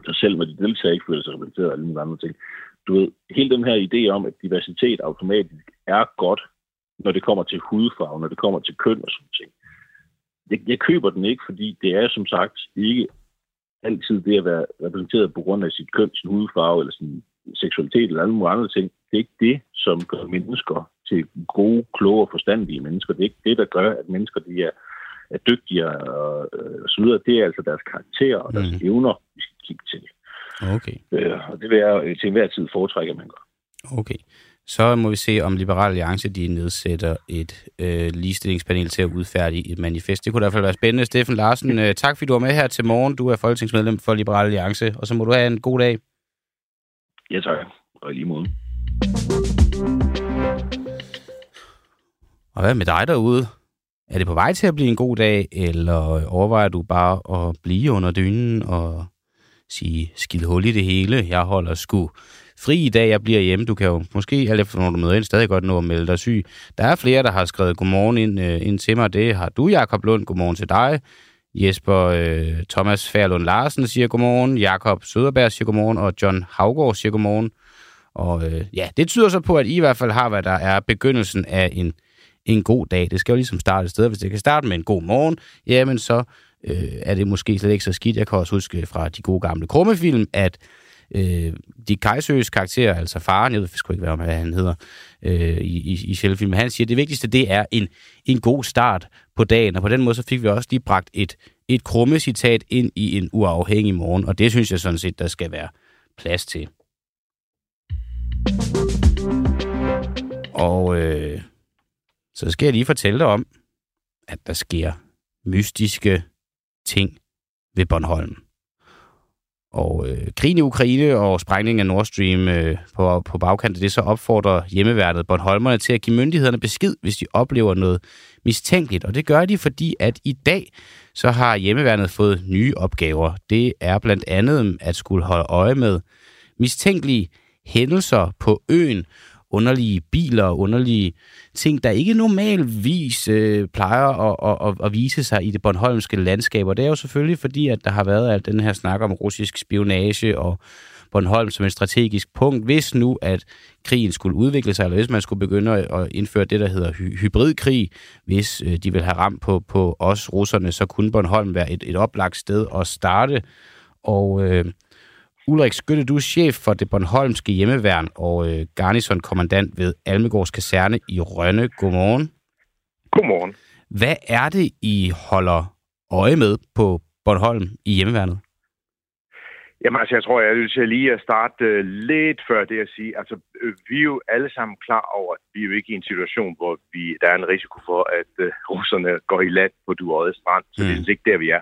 så selv når de deltager ikke føler sig repræsenteret og alle andre ting. Du ved, hele den her idé om, at diversitet automatisk er godt, når det kommer til hudfarve, når det kommer til køn og sådan ting. Jeg, jeg køber den ikke, fordi det er som sagt ikke altid det at være repræsenteret på grund af sit køn, sin hudfarve eller sin seksualitet eller alle mulige andre ting. Det er ikke det, som gør mennesker til gode, kloge og forstandige mennesker. Det er ikke det, der gør, at mennesker de er, er dygtigere og, øh, og så videre. Det er altså deres karakter og deres mm. evner, kigge til. Okay. Øh, og det vil jeg øh, til enhver tid foretrække, at man gør. Okay. Så må vi se, om Liberal Alliance de nedsætter et øh, ligestillingspanel til at udfærdige et manifest. Det kunne i hvert fald være spændende. Steffen Larsen, øh, tak fordi du var med her til morgen. Du er folketingsmedlem for Liberal Alliance, og så må du have en god dag. Ja, tak. Og lige måde. Og hvad med dig derude? Er det på vej til at blive en god dag, eller overvejer du bare at blive under dynen og sige skid hul i det hele? Jeg holder sgu fri i dag, jeg bliver hjemme. Du kan jo måske, alt efter når du møder ind, stadig godt nå at melde dig syg. Der er flere, der har skrevet godmorgen ind, øh, ind til mig. Det har du, Jakob Lund. Godmorgen til dig. Jesper øh, Thomas Færlund Larsen siger godmorgen. Jakob Søderberg siger godmorgen. Og John Havgård siger godmorgen. Og øh, ja, det tyder så på, at I i hvert fald har, hvad der er begyndelsen af en en god dag. Det skal jo ligesom starte et sted. Hvis det kan starte med en god morgen, jamen så øh, er det måske slet ikke så skidt. Jeg kan også huske fra de gode gamle krummefilm, at øh, de Kajsøs karakter, altså faren, jeg ved sgu ikke, hvad han hedder øh, i, i, i filmen, han siger, at det vigtigste, det er en, en god start på dagen, og på den måde, så fik vi også lige bragt et, et krumme citat ind i en uafhængig morgen, og det synes jeg sådan set, der skal være plads til. Og øh, så skal jeg lige fortælle dig om, at der sker mystiske ting ved Bornholm. Og øh, krigen i Ukraine og sprængningen af Nord Stream øh, på, på bagkant af det, så opfordrer hjemmeværnet Bornholmerne til at give myndighederne besked, hvis de oplever noget mistænkeligt. Og det gør de, fordi at i dag så har hjemmeværnet fået nye opgaver. Det er blandt andet at skulle holde øje med mistænkelige hændelser på øen, underlige biler og underlige ting, der ikke normalvis øh, plejer at, at, at vise sig i det bornholmske landskab. Og det er jo selvfølgelig fordi, at der har været alt den her snak om russisk spionage og Bornholm som et strategisk punkt, hvis nu, at krigen skulle udvikle sig, eller hvis man skulle begynde at indføre det, der hedder hy- hybridkrig, hvis øh, de vil have ramt på, på os russerne, så kunne Bornholm være et, et oplagt sted at starte. Og øh, Ulrik Skytte, du er chef for det Bornholmske hjemmeværn og øh, garnisonkommandant ved Almegårds Kaserne i Rønne. Godmorgen. Godmorgen. Hvad er det, I holder øje med på Bornholm i hjemmeværnet? Jamen altså, jeg tror, jeg er nødt til lige at starte uh, lidt før det at sige, altså, øh, vi er jo alle sammen klar over, at vi er jo ikke i en situation, hvor vi, der er en risiko for, at uh, russerne går i land på Duøje Strand, så mm. det er mm. ikke der, vi er.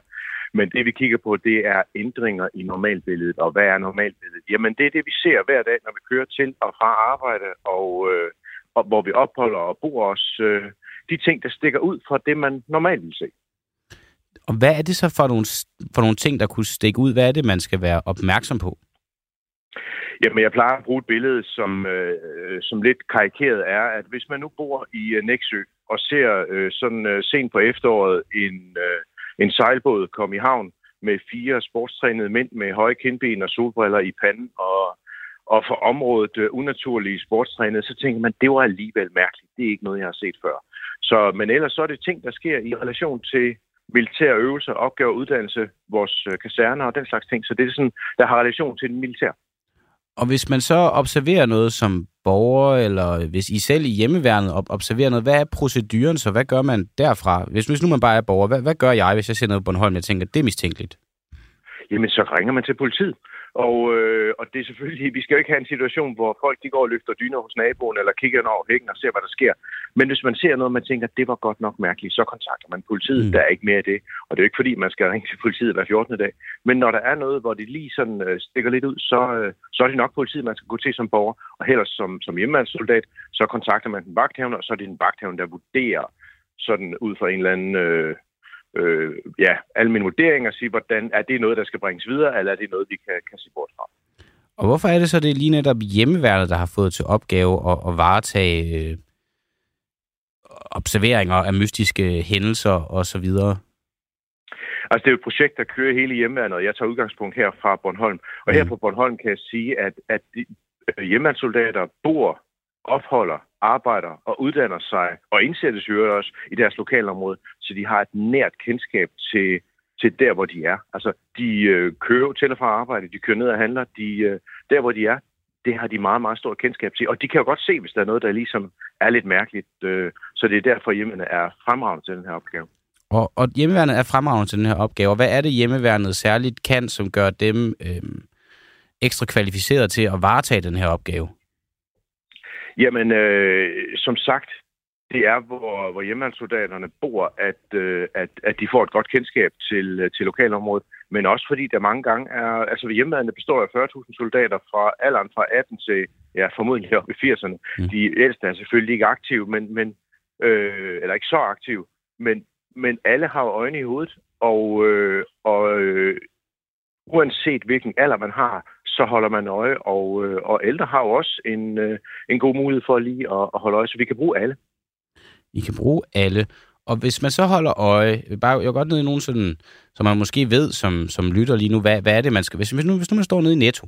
Men det, vi kigger på, det er ændringer i normalbilledet. Og hvad er normalbilledet? Jamen, det er det, vi ser hver dag, når vi kører til og fra arbejde, og, øh, og hvor vi opholder og bor os. Øh, de ting, der stikker ud fra det, man normalt vil se. Og hvad er det så for nogle, for nogle ting, der kunne stikke ud? Hvad er det, man skal være opmærksom på? Jamen, jeg plejer at bruge et billede, som, øh, som lidt karikeret er, at hvis man nu bor i øh, Næksø og ser øh, sådan øh, sent på efteråret en, øh, en sejlbåd kom i havn med fire sportstrænede mænd med høje kindben og solbriller i panden og, og for området øh, unaturlige sportstrænede, så tænker man, det var alligevel mærkeligt. Det er ikke noget, jeg har set før. Så, men ellers så er det ting, der sker i relation til militære øvelser, opgaver, uddannelse, vores øh, kaserner og den slags ting. Så det er sådan, der har relation til den militær. Og hvis man så observerer noget som borger, eller hvis I selv i hjemmeværnet observerer noget, hvad er proceduren så? Hvad gør man derfra? Hvis, hvis nu man bare er borger, hvad, hvad gør jeg, hvis jeg ser noget på Bornholm, jeg tænker, det er mistænkeligt? Jamen, så ringer man til politiet. Og, øh, og det er selvfølgelig, vi skal jo ikke have en situation, hvor folk de går og løfter dyner hos naboen, eller kigger over hækken og ser, hvad der sker. Men hvis man ser noget, man tænker, det var godt nok mærkeligt, så kontakter man politiet. Mm. Der er ikke mere af det. Og det er jo ikke fordi, man skal ringe til politiet hver 14. dag. Men når der er noget, hvor det lige sådan øh, stikker lidt ud, så, øh, så er det nok politiet, man skal gå til som borger. Og heller som, som hjemmemandssoldat, så kontakter man den vagthavne, og så er det den vagthavne, der vurderer sådan ud fra en eller anden... Øh, øh, ja, alle mine vurderinger og sige, hvordan er det noget, der skal bringes videre, eller er det noget, vi kan, kan se bort fra. Og hvorfor er det så, det er lige netop hjemmeværnet, der har fået til opgave at, at varetage øh, observeringer af mystiske hændelser osv.? Altså, det er jo et projekt, der kører hele hjemmeværnet, og jeg tager udgangspunkt her fra Bornholm. Og mm. her på Bornholm kan jeg sige, at, at de, øh, hjemmeværnssoldater bor, opholder, arbejder og uddanner sig, og indsættes jo også i deres lokalområde, så de har et nært kendskab til, til der, hvor de er. Altså, de øh, kører til og fra arbejde, de kører ned og handler, de, øh, der, hvor de er, det har de meget, meget stort kendskab til. Og de kan jo godt se, hvis der er noget, der ligesom er lidt mærkeligt. Øh, så det er derfor, hjemmene er fremragende til den her opgave. Og, og hjemmeværnet er fremragende til den her opgave. Og hvad er det, hjemmeværnet særligt kan, som gør dem øh, ekstra kvalificeret til at varetage den her opgave? Jamen, øh, som sagt, det er, hvor, hvor hjemmeholdssoldaterne bor, at, øh, at, at de får et godt kendskab til, øh, til lokalområdet, men også fordi der mange gange er, altså hjemmeværende består af 40.000 soldater fra alderen fra 18 til, ja, formodentlig op i 80'erne. Mm. De ældste er selvfølgelig ikke aktive, men, men øh, eller ikke så aktive, men, men alle har øjne i hovedet, og, øh, og øh, uanset hvilken alder man har, så holder man øje, og, øh, og ældre har jo også en, øh, en god mulighed for lige at, at holde øje, så vi kan bruge alle. I kan bruge alle. Og hvis man så holder øje, bare, jeg går godt ned i nogen sådan, som man måske ved, som, som lytter lige nu, hvad, hvad er det, man skal... Hvis, hvis, nu, hvis nu man står nede i Netto,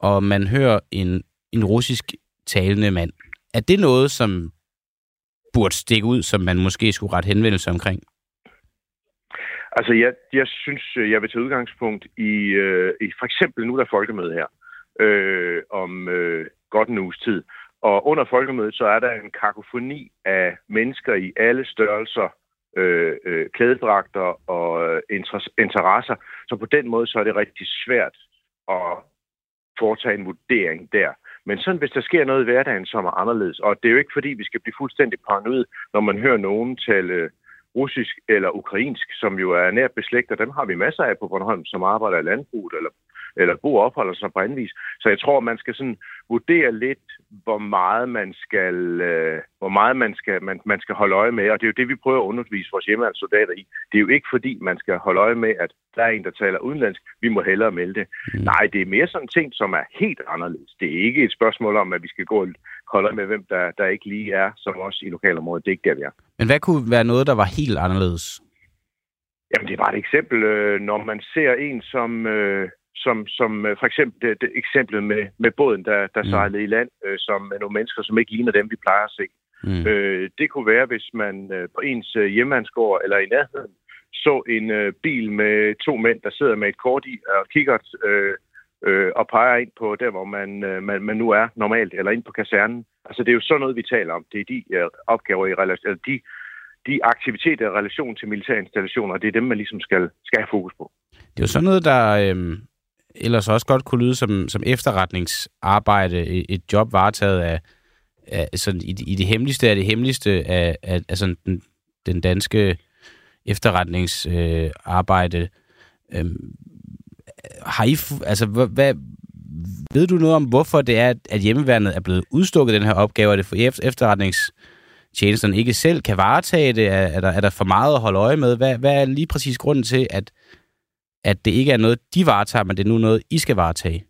og man hører en, en russisk talende mand, er det noget, som burde stikke ud, som man måske skulle ret henvendelse omkring? Altså, jeg, jeg synes, øh, jeg vil tage udgangspunkt i, øh, i for eksempel nu der folkemøde her, øh, om øh, godt en uges tid. Og under folkemødet, så er der en kakofoni af mennesker i alle størrelser, øh, øh, klædedragter og øh, interesser. Så på den måde, så er det rigtig svært at foretage en vurdering der. Men sådan, hvis der sker noget i hverdagen, som er anderledes, og det er jo ikke fordi, vi skal blive fuldstændig paranoid, når man hører nogen tale russisk eller ukrainsk, som jo er nært beslægtet, dem har vi masser af på Bornholm, som arbejder i landbruget eller eller bo og opholder sig på anden vis. Så jeg tror, man skal sådan vurdere lidt, hvor meget man skal, øh, hvor meget man skal, man, man skal holde øje med. Og det er jo det, vi prøver at undervise vores hjemmeværnssoldater i. Det er jo ikke fordi, man skal holde øje med, at der er en, der taler udenlandsk. Vi må hellere melde det. Mm. Nej, det er mere sådan ting, som er helt anderledes. Det er ikke et spørgsmål om, at vi skal gå og holde øje med, hvem der, der ikke lige er som os i lokalområdet. Det er ikke der, vi er. Men hvad kunne være noget, der var helt anderledes? Jamen, det er bare et eksempel. Øh, når man ser en, som... Øh, som, som øh, for eksempel det, det eksemplet med, med båden, der, der Mm. sejlede i land, øh, som er nogle mennesker, som ikke ligner dem, vi plejer at se. Mm. Øh, det kunne være, hvis man øh, på ens øh, hjemmandsgård eller i nærheden så en øh, bil med to mænd, der sidder med et kort i og kigger øh, øh, og peger ind på der, hvor man, øh, man, man nu er normalt, eller ind på kasernen. Altså det er jo sådan noget, vi taler om. Det er de øh, opgaver i relation, eller de, de aktiviteter i relation til militære installationer, det er dem, man ligesom skal, skal have fokus på. Det er jo sådan noget, der øhm, ellers også godt kunne lyde som, som efterretningsarbejde, et, job varetaget af, af sådan i, i det hemmeligste af det hemmeligste af, af, af sådan den, den danske efterretningsarbejde. Øh, arbejde. har I, altså, hvad, hvad, ved du noget om, hvorfor det er, at- hjemmeværnet er blevet udstukket den her opgave? Er det for efterretningstjenesterne ikke selv kan varetage det? Er, er, der, er der for meget at holde øje med? Hvad, hvad er lige præcis grunden til, at, at det ikke er noget, de varetager, men det er nu noget, I skal varetage?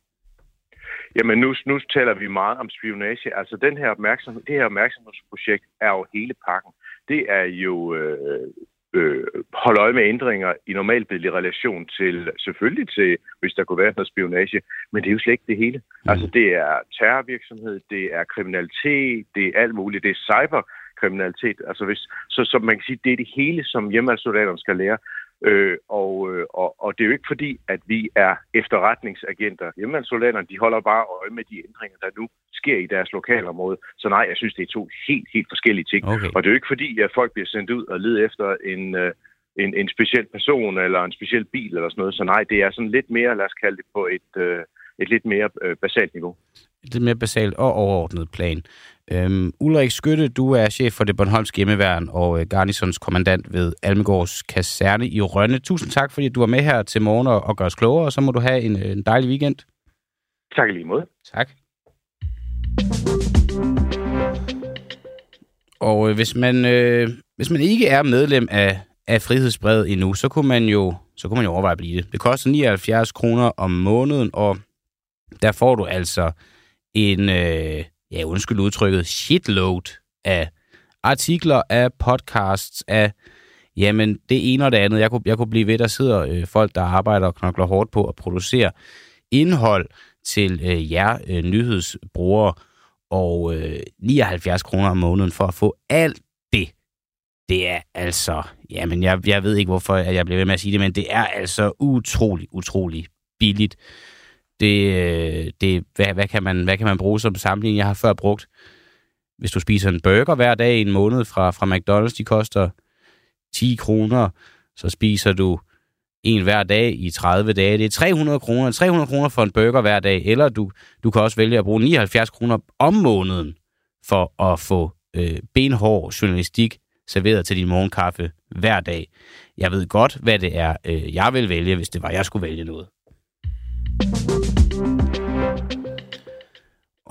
Jamen nu, nu taler vi meget om spionage. Altså den her opmærksomhed, det her opmærksomhedsprojekt er jo hele pakken. Det er jo øh, øh, holde øje med ændringer i normalbillelig relation til, selvfølgelig til, hvis der kunne være noget spionage, men det er jo slet ikke det hele. Mm. Altså det er terrorvirksomhed, det er kriminalitet, det er alt muligt, det er cyberkriminalitet. Altså hvis, så, så man kan sige, det er det hele, som hjemmesoldaterne skal lære. Øh, og, øh, og, og det er jo ikke fordi, at vi er efterretningsagenter. Hjemmesoldaterne, de holder bare øje med de ændringer, der nu sker i deres lokalområde. Så nej, jeg synes, det er to helt, helt forskellige ting. Okay. Og det er jo ikke fordi, at folk bliver sendt ud og leder efter en, øh, en, en speciel person eller en speciel bil eller sådan noget. Så nej, det er sådan lidt mere, lad os kalde det på et, øh, et lidt mere øh, basalt niveau. Et lidt mere basalt og overordnet plan. Øhm, Ulrik Skytte, du er chef for det Bornholmske hjemmeværn og øh, Garnisons kommandant ved Almegårds Kaserne i Rønne. Tusind tak, fordi du var med her til morgen og, og gør os klogere, og så må du have en, øh, en dejlig weekend. Tak i lige måde. Tak. Og øh, hvis man øh, hvis man ikke er medlem af, af Frihedsbrevet endnu, så kunne man jo så kunne man jo overveje at blive det. Det koster 79 kroner om måneden, og der får du altså en, øh, ja undskyld udtrykket, shitload af artikler, af podcasts, af jamen det ene og det andet. Jeg kunne, jeg kunne blive ved, der sidder øh, folk, der arbejder og knokler hårdt på at producere indhold til øh, jer øh, nyhedsbrugere, og øh, 79 kroner om måneden for at få alt det. Det er altså, jamen jeg, jeg ved ikke, hvorfor jeg bliver ved med at sige det, men det er altså utrolig, utrolig billigt. Det, øh, det, hvad, hvad, kan man, hvad kan man bruge som sammenligning? Jeg har før brugt, hvis du spiser en burger hver dag i en måned fra, fra McDonald's, de koster 10 kroner, så spiser du en hver dag i 30 dage. Det er 300 kroner. 300 kroner for en burger hver dag, eller du, du kan også vælge at bruge 79 kroner om måneden for at få øh, benhård journalistik serveret til din morgenkaffe hver dag. Jeg ved godt, hvad det er, øh, jeg vil vælge, hvis det var, jeg skulle vælge noget.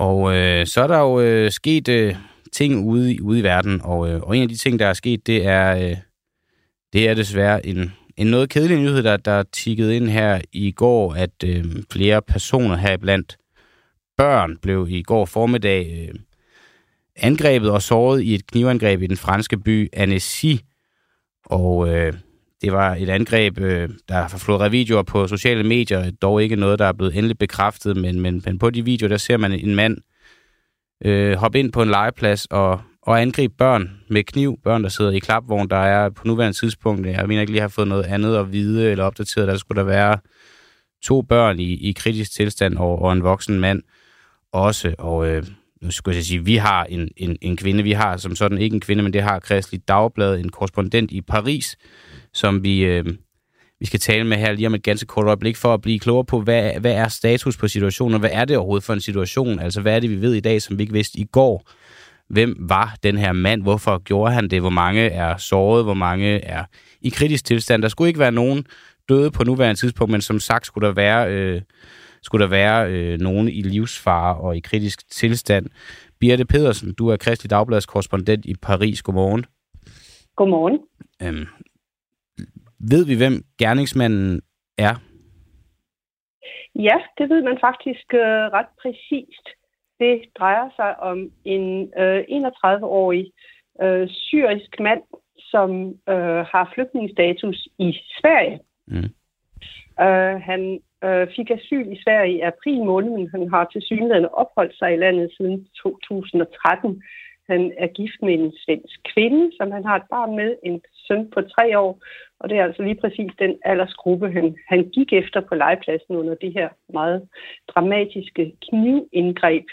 Og øh, så er der jo øh, sket øh, ting ude, ude i verden, og, øh, og en af de ting, der er sket, det er, øh, det er desværre en, en noget kedelig nyhed, der, der tikkede ind her i går, at øh, flere personer her blandt børn blev i går formiddag øh, angrebet og såret i et knivangreb i den franske by Annecy. Og øh, det var et angreb, øh, der har floreret videoer på sociale medier, dog ikke noget, der er blevet endelig bekræftet, men, men, men på de videoer, der ser man en mand øh, hoppe ind på en legeplads og, og angribe børn med kniv. Børn, der sidder i klapvogn, der er på nuværende tidspunkt, jeg mener ikke lige har fået noget andet at vide eller opdateret, der skulle der være to børn i, i kritisk tilstand og, og en voksen mand også. Og øh, nu skulle jeg sige, vi har en, en, en kvinde, vi har som sådan ikke en kvinde, men det har Kristelig Dagblad, en korrespondent i Paris, som vi, øh, vi skal tale med her lige om et ganske kort øjeblik, for at blive klogere på, hvad, hvad er status på situationen, og hvad er det overhovedet for en situation? Altså, hvad er det, vi ved i dag, som vi ikke vidste i går? Hvem var den her mand? Hvorfor gjorde han det? Hvor mange er såret? Hvor mange er i kritisk tilstand? Der skulle ikke være nogen døde på nuværende tidspunkt, men som sagt skulle der være, øh, skulle der være øh, nogen i livsfare og i kritisk tilstand. Birte Pedersen, du er Kristelig Dagbladets korrespondent i Paris. Godmorgen. Godmorgen. Øhm, ved vi, hvem gerningsmanden er? Ja, det ved man faktisk øh, ret præcist. Det drejer sig om en øh, 31-årig øh, syrisk mand, som øh, har flygtningsstatus i Sverige. Mm. Øh, han øh, fik asyl i Sverige i april måned, men han har til synligheden opholdt sig i landet siden 2013. Han er gift med en svensk kvinde, som han har et barn med, en søn på tre år, og det er altså lige præcis den aldersgruppe, han, han gik efter på legepladsen under det her meget dramatiske knivindgreb.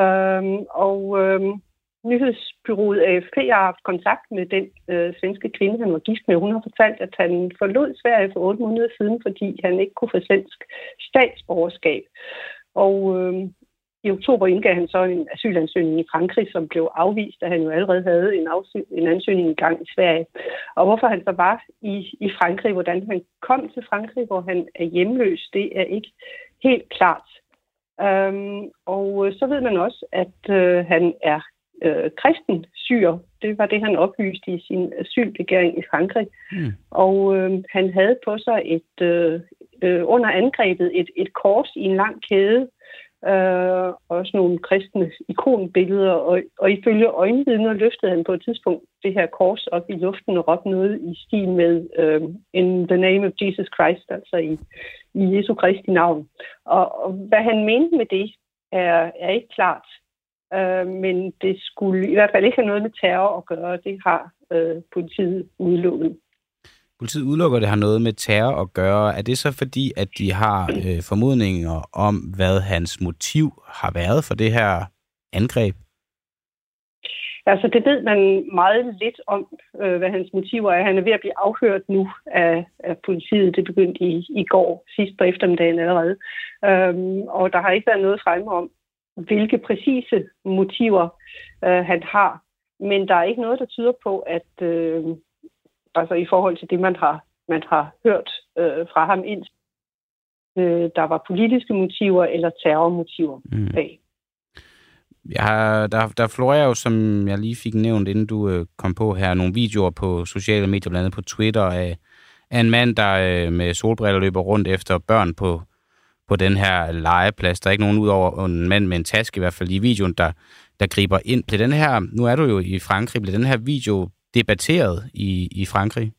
Øhm, og øhm, nyhedsbyrået AFP har haft kontakt med den øh, svenske kvinde, han var gift med. Hun har fortalt, at han forlod Sverige for otte måneder siden, fordi han ikke kunne få svensk statsborgerskab. Og øh, i oktober indgav han så en asylansøgning i Frankrig, som blev afvist, da han jo allerede havde en, en ansøgning i gang i Sverige. Og hvorfor han så var i, i Frankrig, hvordan han kom til Frankrig, hvor han er hjemløs, det er ikke helt klart. Um, og så ved man også, at uh, han er øh, kristen syr. Det var det, han oplyste i sin asylbegæring i Frankrig. Mm. Og øh, han havde på sig et øh, øh, under angrebet et, et kors i en lang kæde, øh, også nogle kristne ikonbilleder, og, og ifølge øjenvidner løftede han på et tidspunkt det her kors op i luften og råbte noget i stil med øh, In the name of Jesus Christ, altså i, i Jesu Kristi navn. Og, og hvad han mente med det, er, er ikke klart. Øh, men det skulle i hvert fald ikke have noget med terror at gøre. Det har øh, politiet udelukket. Politiet udelukker, at det har noget med terror at gøre. Er det så fordi, at de har øh, formodninger om, hvad hans motiv har været for det her angreb? Altså, det ved man meget lidt om, øh, hvad hans motiver er. Han er ved at blive afhørt nu af, af politiet. Det begyndte i, i går, sidst på eftermiddagen allerede. Øhm, og der har ikke været noget fremme om, hvilke præcise motiver øh, han har. Men der er ikke noget, der tyder på, at øh, altså i forhold til det, man har, man har hørt øh, fra ham ind, øh, der var politiske motiver eller terrormotiver mm. bag. Ja, der, der florerer jo, som jeg lige fik nævnt, inden du øh, kom på her, nogle videoer på sociale medier, blandt andet på Twitter, af, af en mand, der øh, med solbriller løber rundt efter børn på, på den her legeplads. Der er ikke nogen ud over en mand med en taske, i hvert fald i videoen, der, der griber ind. Bliver den her, nu er du jo i Frankrig, bliver den her video debatteret i, i Frankrig?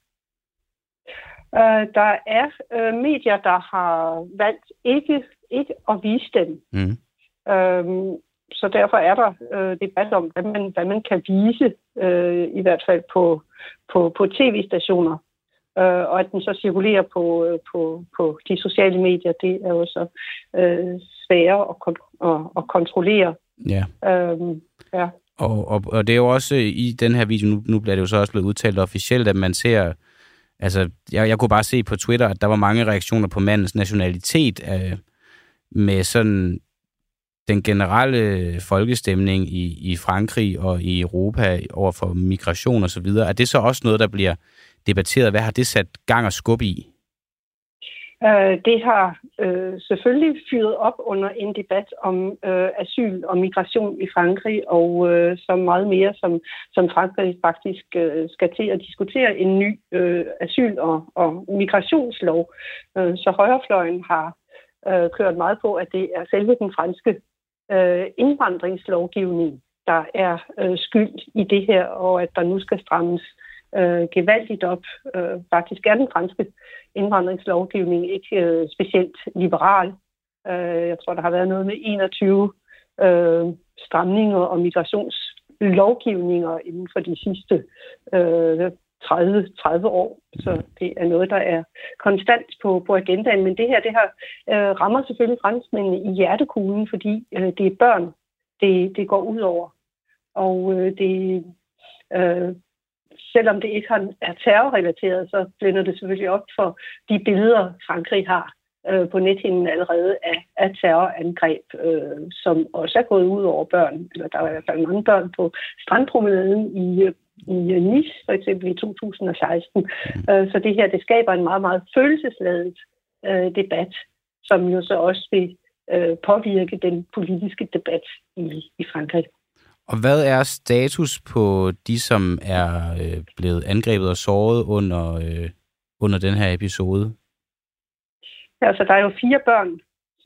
Uh, der er uh, medier, der har valgt ikke, ikke at vise den. Mm. Uh, så derfor er der uh, debat om, hvad man, hvad man kan vise, uh, i hvert fald på, på, på tv-stationer øh, og at den så cirkulerer på, øh, på, på de sociale medier, det er jo så øh, sværere at, kon- at, at kontrollere. Ja. Øhm, ja. Og, og, og det er jo også øh, i den her video, nu, nu bliver det jo så også blevet udtalt officielt, at man ser, altså jeg, jeg kunne bare se på Twitter, at der var mange reaktioner på mandens nationalitet øh, med sådan den generelle folkestemning i, i Frankrig og i Europa over for migration og så videre. Er det så også noget, der bliver debatteret. Hvad har det sat gang og skub i? Øh, det har øh, selvfølgelig fyret op under en debat om øh, asyl og migration i Frankrig, og øh, så meget mere, som, som Frankrig faktisk øh, skal til at diskutere en ny øh, asyl- og, og migrationslov. Øh, så højrefløjen har øh, kørt meget på, at det er selve den franske øh, indvandringslovgivning, der er øh, skyld i det her, og at der nu skal strammes øh, gevaldigt op. Øh, faktisk er den franske indvandringslovgivning ikke øh, specielt liberal. Øh, jeg tror, der har været noget med 21 øh, stramninger og migrationslovgivninger inden for de sidste øh, 30, 30 år. Så det er noget, der er konstant på, på agendaen. Men det her, det her øh, rammer selvfølgelig franskmændene i hjertekuglen, fordi øh, det er børn, det, det går ud over. Og øh, det, øh, selvom det ikke er terrorrelateret, så blænder det selvfølgelig op for de billeder, Frankrig har øh, på nethinden allerede af, af terrorangreb, øh, som også er gået ud over børn. Eller der er i hvert fald mange børn på strandpromenaden i, i Nice, for eksempel i 2016. Mm. Øh, så det her, det skaber en meget, meget følelsesladet øh, debat, som jo så også vil øh, påvirke den politiske debat i, i Frankrig. Og hvad er status på de, som er øh, blevet angrebet og såret under, øh, under den her episode? Ja, Altså, der er jo fire børn,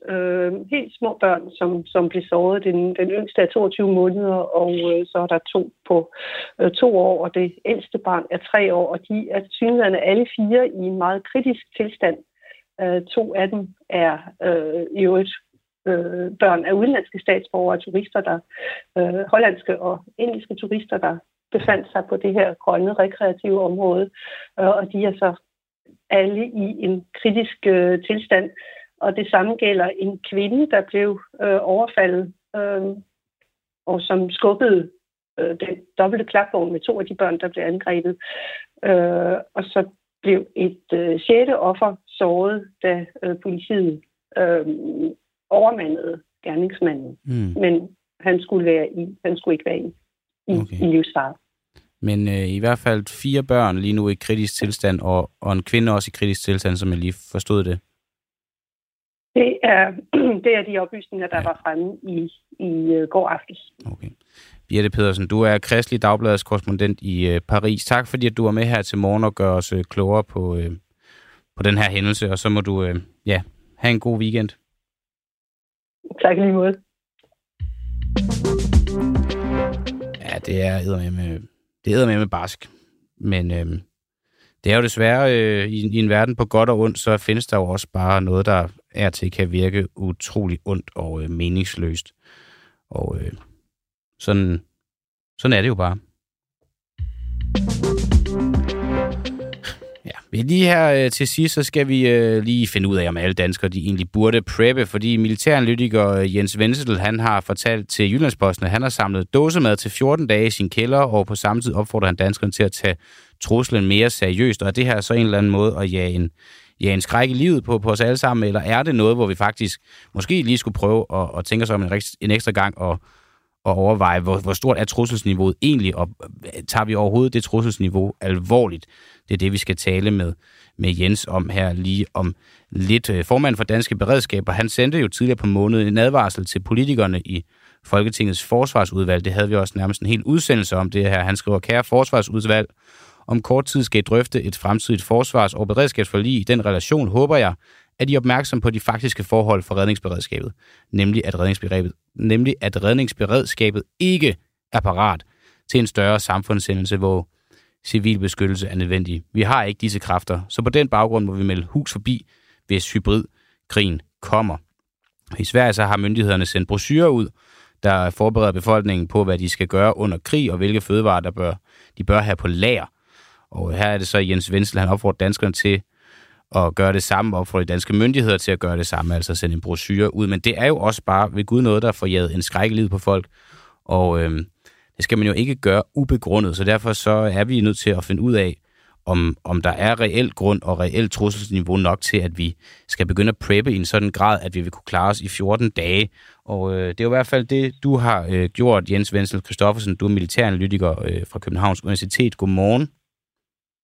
øh, helt små børn, som, som blev såret. Den, den yngste er 22 måneder, og øh, så er der to på øh, to år, og det ældste barn er tre år, og de er synligheden alle fire i en meget kritisk tilstand. Øh, to af dem er øh, i øvrigt øh, børn af udenlandske statsborgere og turister, der øh, hollandske og engelske turister, der befandt sig på det her grønne rekreative område, øh, og de er så alle i en kritisk øh, tilstand. Og det samme gælder en kvinde, der blev øh, overfaldet, øh, og som skubbede øh, den dobbelte klapvogn med to af de børn, der blev angrebet. Øh, og så blev et øh, sjette offer såret, da øh, politiet øh, overmandede gerningsmanden. Mm. Men han skulle, være i, han skulle ikke være i, i, okay. i livsfare. Men øh, i hvert fald fire børn lige nu i kritisk tilstand, og, og en kvinde også i kritisk tilstand, som jeg lige forstod det. Det er, det er de oplysninger, der ja. var fremme i, i uh, går aftes. Okay. Birte Pedersen, du er Kristelig Dagbladets korrespondent i uh, Paris. Tak fordi, at du var med her til morgen og gør os uh, klogere på, uh, på den her hændelse, og så må du uh, ja, have en god weekend. Tak lige måde. Ja, det er med det er med barsk. Men øhm, det er jo desværre øh, i, i en verden på godt og ondt, så findes der jo også bare noget, der er til kan virke utrolig ondt og øh, meningsløst. Og øh, sådan, sådan er det jo bare. Ja, lige her øh, til sidst, så skal vi øh, lige finde ud af, om alle danskere de egentlig burde preppe, fordi militæranalytiker øh, Jens Wenzel, han har fortalt til Jyllandsposten, at han har samlet dåsemad til 14 dage i sin kælder, og på samme tid opfordrer han danskerne til at tage truslen mere seriøst, og er det her så en eller anden måde at jage en, jage en skræk i livet på, på os alle sammen, eller er det noget, hvor vi faktisk måske lige skulle prøve at, at tænke os om en, en ekstra gang og at overveje, hvor, hvor stort er trusselsniveauet egentlig, og øh, tager vi overhovedet det trusselsniveau alvorligt? Det er det, vi skal tale med, med Jens om her lige om lidt. Øh, formanden for Danske Beredskaber, han sendte jo tidligere på måneden en advarsel til politikerne i Folketingets forsvarsudvalg. Det havde vi også nærmest en hel udsendelse om det her. Han skriver, kære forsvarsudvalg, om kort tid skal I drøfte et fremtidigt forsvars- og beredskabsforlig. I den relation håber jeg, er de opmærksomme opmærksom på de faktiske forhold for redningsberedskabet, nemlig at redningsberedskabet, nemlig at redningsberedskabet ikke er parat til en større samfundshændelse, hvor civil beskyttelse er nødvendig. Vi har ikke disse kræfter, så på den baggrund må vi melde hus forbi, hvis hybridkrigen kommer. I Sverige så har myndighederne sendt brochurer ud, der forbereder befolkningen på, hvad de skal gøre under krig, og hvilke fødevarer der bør, de bør have på lager. Og her er det så Jens Wenzel, han opfordrer danskerne til at gøre det samme, og opfordre de danske myndigheder til at gøre det samme, altså sende en brochure ud. Men det er jo også bare ved Gud noget, der får jaget en skrækkelid på folk, og øh, det skal man jo ikke gøre ubegrundet, så derfor så er vi nødt til at finde ud af, om, om der er reelt grund og reelt trusselsniveau nok til, at vi skal begynde at preppe i en sådan grad, at vi vil kunne klare os i 14 dage. Og øh, det er jo i hvert fald det, du har øh, gjort, Jens Wenzel Christoffersen. Du er militæranalytiker øh, fra Københavns Universitet. Godmorgen.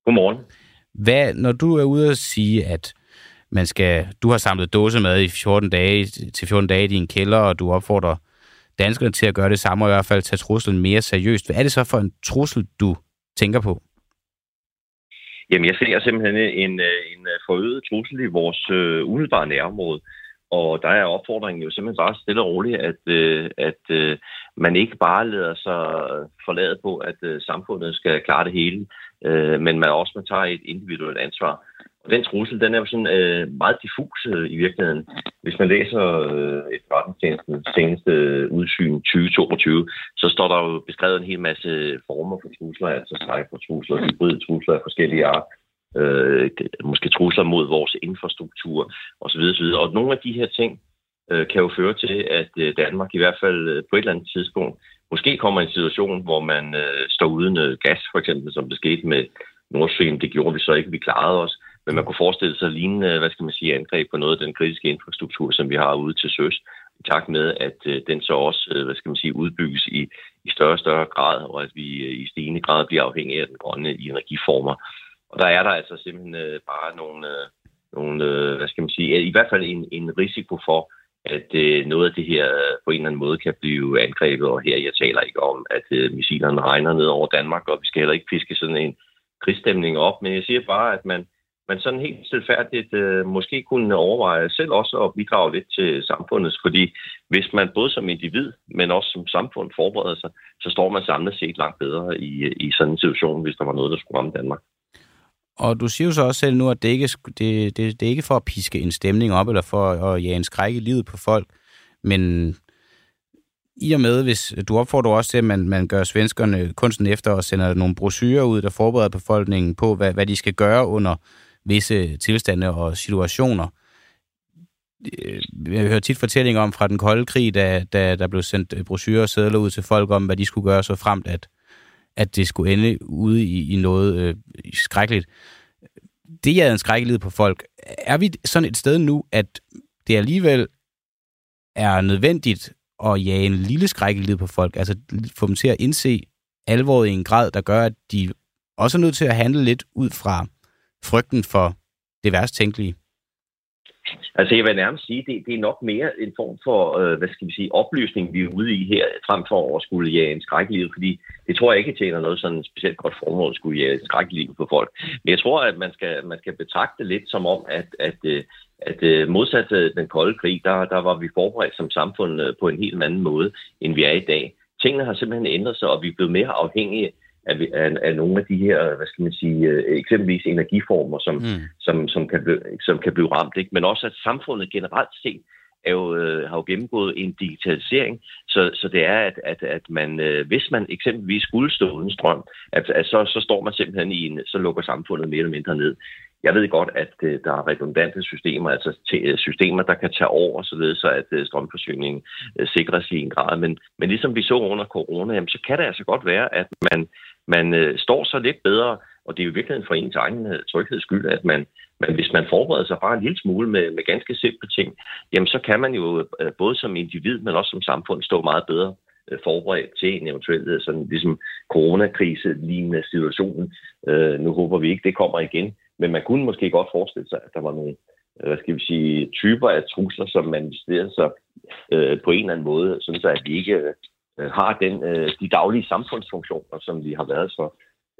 Godmorgen. Hvad, når du er ude og sige, at man skal, du har samlet dåsemad i 14 dage, til 14 dage i din kælder, og du opfordrer danskerne til at gøre det samme, og i hvert fald tage truslen mere seriøst. Hvad er det så for en trussel, du tænker på? Jamen, jeg ser simpelthen en, øh, en øh, forøget trussel i vores øh, umiddelbare nærområde. Og der er opfordringen jo simpelthen bare stille og roligt, at, øh, at øh, man ikke bare lader sig forlade på, at øh, samfundet skal klare det hele, øh, men man også man tager et individuelt ansvar. Og den trussel, den er jo sådan øh, meget diffus øh, i virkeligheden. Hvis man læser øh, et forretningstjenestens seneste øh, udsyn 2022, så står der jo beskrevet en hel masse former for trusler, altså cybertrusler, hybride trusler af forskellige art, øh, måske trusler mod vores infrastruktur osv. osv. Og nogle af de her ting øh, kan jo føre til, at øh, Danmark i hvert fald øh, på et eller andet tidspunkt måske kommer i en situation, hvor man øh, står uden øh, gas, for eksempel, som det skete med Nordsjøen. Det gjorde vi så ikke, vi klarede os. Men man kunne forestille sig lignende, hvad skal man sige, angreb på noget af den kritiske infrastruktur, som vi har ude til søs, i takt med, at øh, den så også, øh, hvad skal man sige, udbygges i, i større og større grad, og at vi øh, i stigende grad bliver afhængige af den grønne energiformer. Og der er der altså simpelthen øh, bare nogle, øh, nogle øh, hvad skal man sige, i hvert fald en, en risiko for, at øh, noget af det her øh, på en eller anden måde kan blive angrebet, og her jeg taler ikke om, at øh, missilerne regner ned over Danmark, og vi skal heller ikke fiske sådan en krigsstemning op, men jeg siger bare, at man, man sådan helt selvfærdigt øh, måske kunne overveje selv også at bidrage lidt til samfundet, fordi hvis man både som individ, men også som samfund forbereder sig, så står man samlet set langt bedre i, øh, i sådan en situation, hvis der var noget, der skulle ramme Danmark. Og du siger jo så også selv nu, at det ikke, det, det, det er ikke for at piske en stemning op, eller for at jage en skræk i livet på folk, men i og med, hvis du opfordrer også til, at man, man gør svenskerne kunsten efter og sender nogle brochurer ud, der forbereder befolkningen på, hvad, hvad de skal gøre under visse tilstande og situationer. Øh, jeg hører tit fortællinger om fra den kolde krig, da, da der blev sendt brochurer og sædler ud til folk om, hvad de skulle gøre så fremt, at, at det skulle ende ude i, i noget øh, skrækkeligt. Det er en skrækkelighed på folk. Er vi sådan et sted nu, at det alligevel er nødvendigt at jage en lille skrækkelighed på folk, altså få dem til at indse alvoret i en grad, der gør, at de også er nødt til at handle lidt ud fra frygten for det værst tænkelige? Altså jeg vil nærmest sige, det, det er nok mere en form for, øh, hvad skal vi sige, oplysning, vi er ude i her, frem for at skulle jage en skrækkelig fordi det tror jeg ikke tjener noget sådan specielt godt formål at skulle jage en skrækkelig på folk. Men jeg tror, at man skal, man skal betragte det lidt som om, at, at, øh, at, at modsat øh, den kolde krig, der, der var vi forberedt som samfund på en helt anden måde, end vi er i dag. Tingene har simpelthen ændret sig, og vi er blevet mere afhængige af, af, af nogle af de her, hvad skal man sige, øh, eksempelvis energiformer, som, mm. som, som, kan, blive, som kan blive ramt. Ikke? Men også at samfundet generelt set er jo, øh, har jo gennemgået en digitalisering, så, så det er, at, at, at man, øh, hvis man eksempelvis skulle stå uden strøm, at, at så, så står man simpelthen i en, så lukker samfundet mere eller mindre ned. Jeg ved godt, at øh, der er redundante systemer, altså øh, systemer, der kan tage over, således så at øh, strømforsyningen øh, sikres i en grad. Men, men ligesom vi så under corona, jamen, så kan det altså godt være, at man man øh, står så lidt bedre, og det er jo virkelig for ens egen øh, trygheds skyld, at man, man, hvis man forbereder sig bare en lille smule med, med ganske simple ting, jamen så kan man jo øh, både som individ, men også som samfund stå meget bedre forberedt til en eventuel sådan ligesom coronakrise lignende situation. Øh, nu håber vi ikke, det kommer igen, men man kunne måske godt forestille sig, at der var nogle øh, hvad skal vi sige, typer af trusler, som manifesterer sig øh, på en eller anden måde, sådan så at vi ikke øh, har den, øh, de daglige samfundsfunktioner, som vi har været så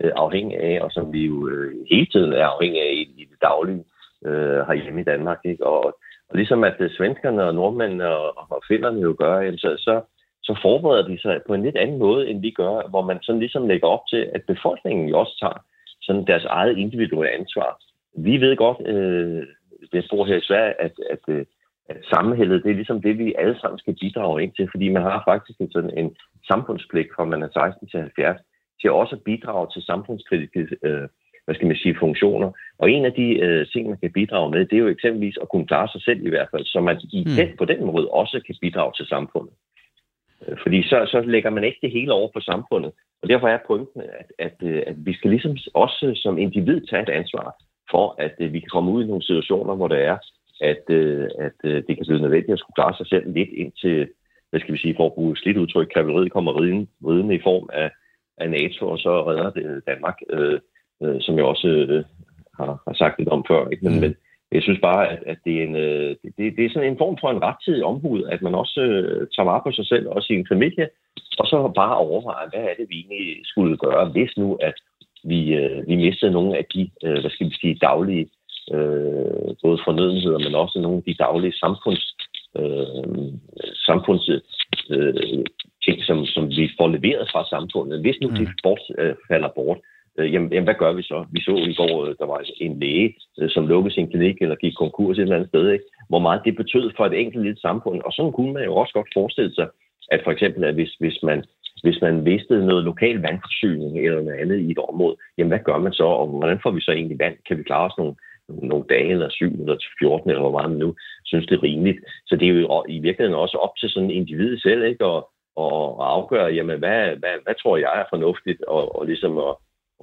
øh, afhængige af, og som vi jo øh, hele tiden er afhængige af i, i det daglige øh, herhjemme i Danmark. Ikke? Og, og ligesom at øh, svenskerne og nordmændene og, og finnerne jo gør, jamen, så, så, så forbereder de sig på en lidt anden måde, end vi gør, hvor man sådan ligesom lægger op til, at befolkningen jo også tager sådan deres eget individuelle ansvar. Vi ved godt, øh, jeg bor her i Sverige, at, at, øh, at sammenhældet, det er ligesom det, vi alle sammen skal bidrage ind til, fordi man har faktisk en, sådan en samfundspligt fra man er 16 til 70, til også at bidrage til samfundskritiske øh, hvad skal man sige, funktioner. Og en af de øh, ting, man kan bidrage med, det er jo eksempelvis at kunne klare sig selv i hvert fald, så man i mm. den, på den måde også kan bidrage til samfundet. Øh, fordi så, så lægger man ikke det hele over på samfundet. Og derfor er pointen, at, at, øh, at vi skal ligesom også som individ tage et ansvar for, at øh, vi kan komme ud i nogle situationer, hvor det er, at, at det kan blive nødvendigt at skulle klare sig selv lidt indtil, hvad skal vi sige, for at bruge slidt udtryk, kavaleriet kommer ridende, ridende i form af, af NATO, og så redder det Danmark, øh, øh, som jeg også øh, har, har sagt lidt om før. Ikke? Men, mm. men jeg synes bare, at, at det, er en, øh, det, det er sådan en form for en rettidig omhud, at man også øh, tager vare på sig selv og sin familie, og så bare overvejer, hvad er det, vi egentlig skulle gøre, hvis nu, at vi, øh, vi mistede nogle af de, øh, hvad skal vi sige, daglige øh, både fornødenheder, men også nogle af de daglige samfunds, øh, samfunds øh, ting, som, som vi får leveret fra samfundet. Hvis nu mm. det bort, øh, falder bort, øh, Øh, jamen, jamen, hvad gør vi så? Vi så i går, øh, der var en læge, øh, som lukkede sin klinik eller gik konkurs et eller andet sted, ikke? hvor meget det betød for et enkelt lille samfund. Og sådan kunne man jo også godt forestille sig, at for eksempel, at hvis, hvis man hvis man mistede noget lokal vandforsyning eller noget andet i et område, jamen hvad gør man så, og hvordan får vi så egentlig vand? Kan vi klare os nogle nogle dage, eller 7 eller 14, eller hvor meget man nu synes, det er rimeligt. Så det er jo i virkeligheden også op til sådan en individ selv, ikke? Og, og afgøre, jamen, hvad, hvad, hvad tror jeg er fornuftigt, og, og ligesom at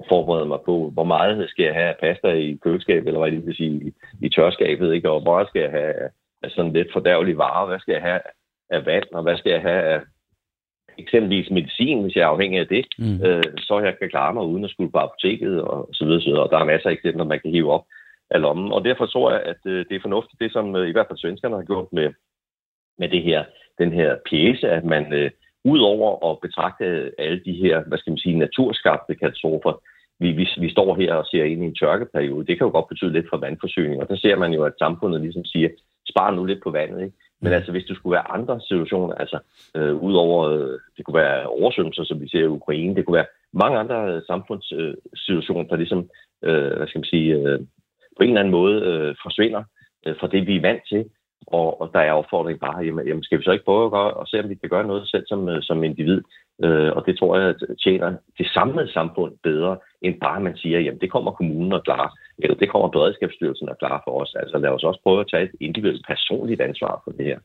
forberede mig på, hvor meget skal jeg have af pasta i køleskabet, eller hvad jeg vil sige, i, i tørskabet, ikke? og hvor skal jeg have af sådan lidt fordærvelige varer, hvad skal jeg have af vand, og hvad skal jeg have af eksempelvis medicin, hvis jeg er afhængig af det, mm. øh, så jeg kan klare mig uden at skulle på apoteket og så videre, så videre. Og der er masser af eksempler, man kan hive op af lommen. Og derfor tror jeg, at øh, det er fornuftigt, det som øh, i hvert fald svenskerne har gjort med, med det her, den her pjæse, at man øh, udover at betragte alle de her, hvad skal man sige, naturskabte katastrofer, vi, vi, vi står her og ser ind i en tørkeperiode, det kan jo godt betyde lidt for vandforsyning, og der ser man jo, at samfundet ligesom siger, spar nu lidt på vandet, ikke? Men mm. altså, hvis det skulle være andre situationer, altså øh, udover, øh, det kunne være oversvømmelser, som vi ser i Ukraine, det kunne være mange andre samfundssituationer, der ligesom øh, hvad skal man sige, øh, på en eller anden måde øh, forsvinder øh, fra det, vi er vant til. Og, og der er opfordring bare, jamen, jamen skal vi så ikke prøve at gøre, og se, om vi kan gøre noget selv som, øh, som individ? Øh, og det tror jeg tjener det samlede samfund bedre, end bare man siger, jamen det kommer kommunen og klare, eller det kommer Beredskabsstyrelsen og klare for os. Altså lad os også prøve at tage et individuelt personligt ansvar for det her.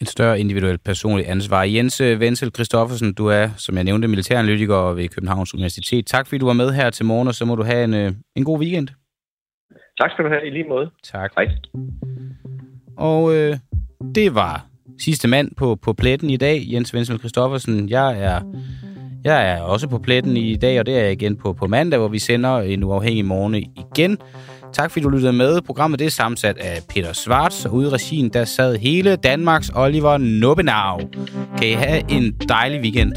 Et større individuelt personligt ansvar. Jens Wenzel Christoffersen, du er, som jeg nævnte, militæranalytiker ved Københavns Universitet. Tak fordi du var med her til morgen, og så må du have en, øh, en god weekend. Tak skal du have i lige måde. Tak. Hej. Og øh, det var sidste mand på, på pletten i dag, Jens Vensel Christoffersen. Jeg er, jeg er også på pletten i dag, og det er jeg igen på, på mandag, hvor vi sender en uafhængig morgen igen. Tak fordi du lyttede med. Programmet det er sammensat af Peter Svarts, og ude i regien der sad hele Danmarks Oliver Nubbenau. Kan I have en dejlig weekend.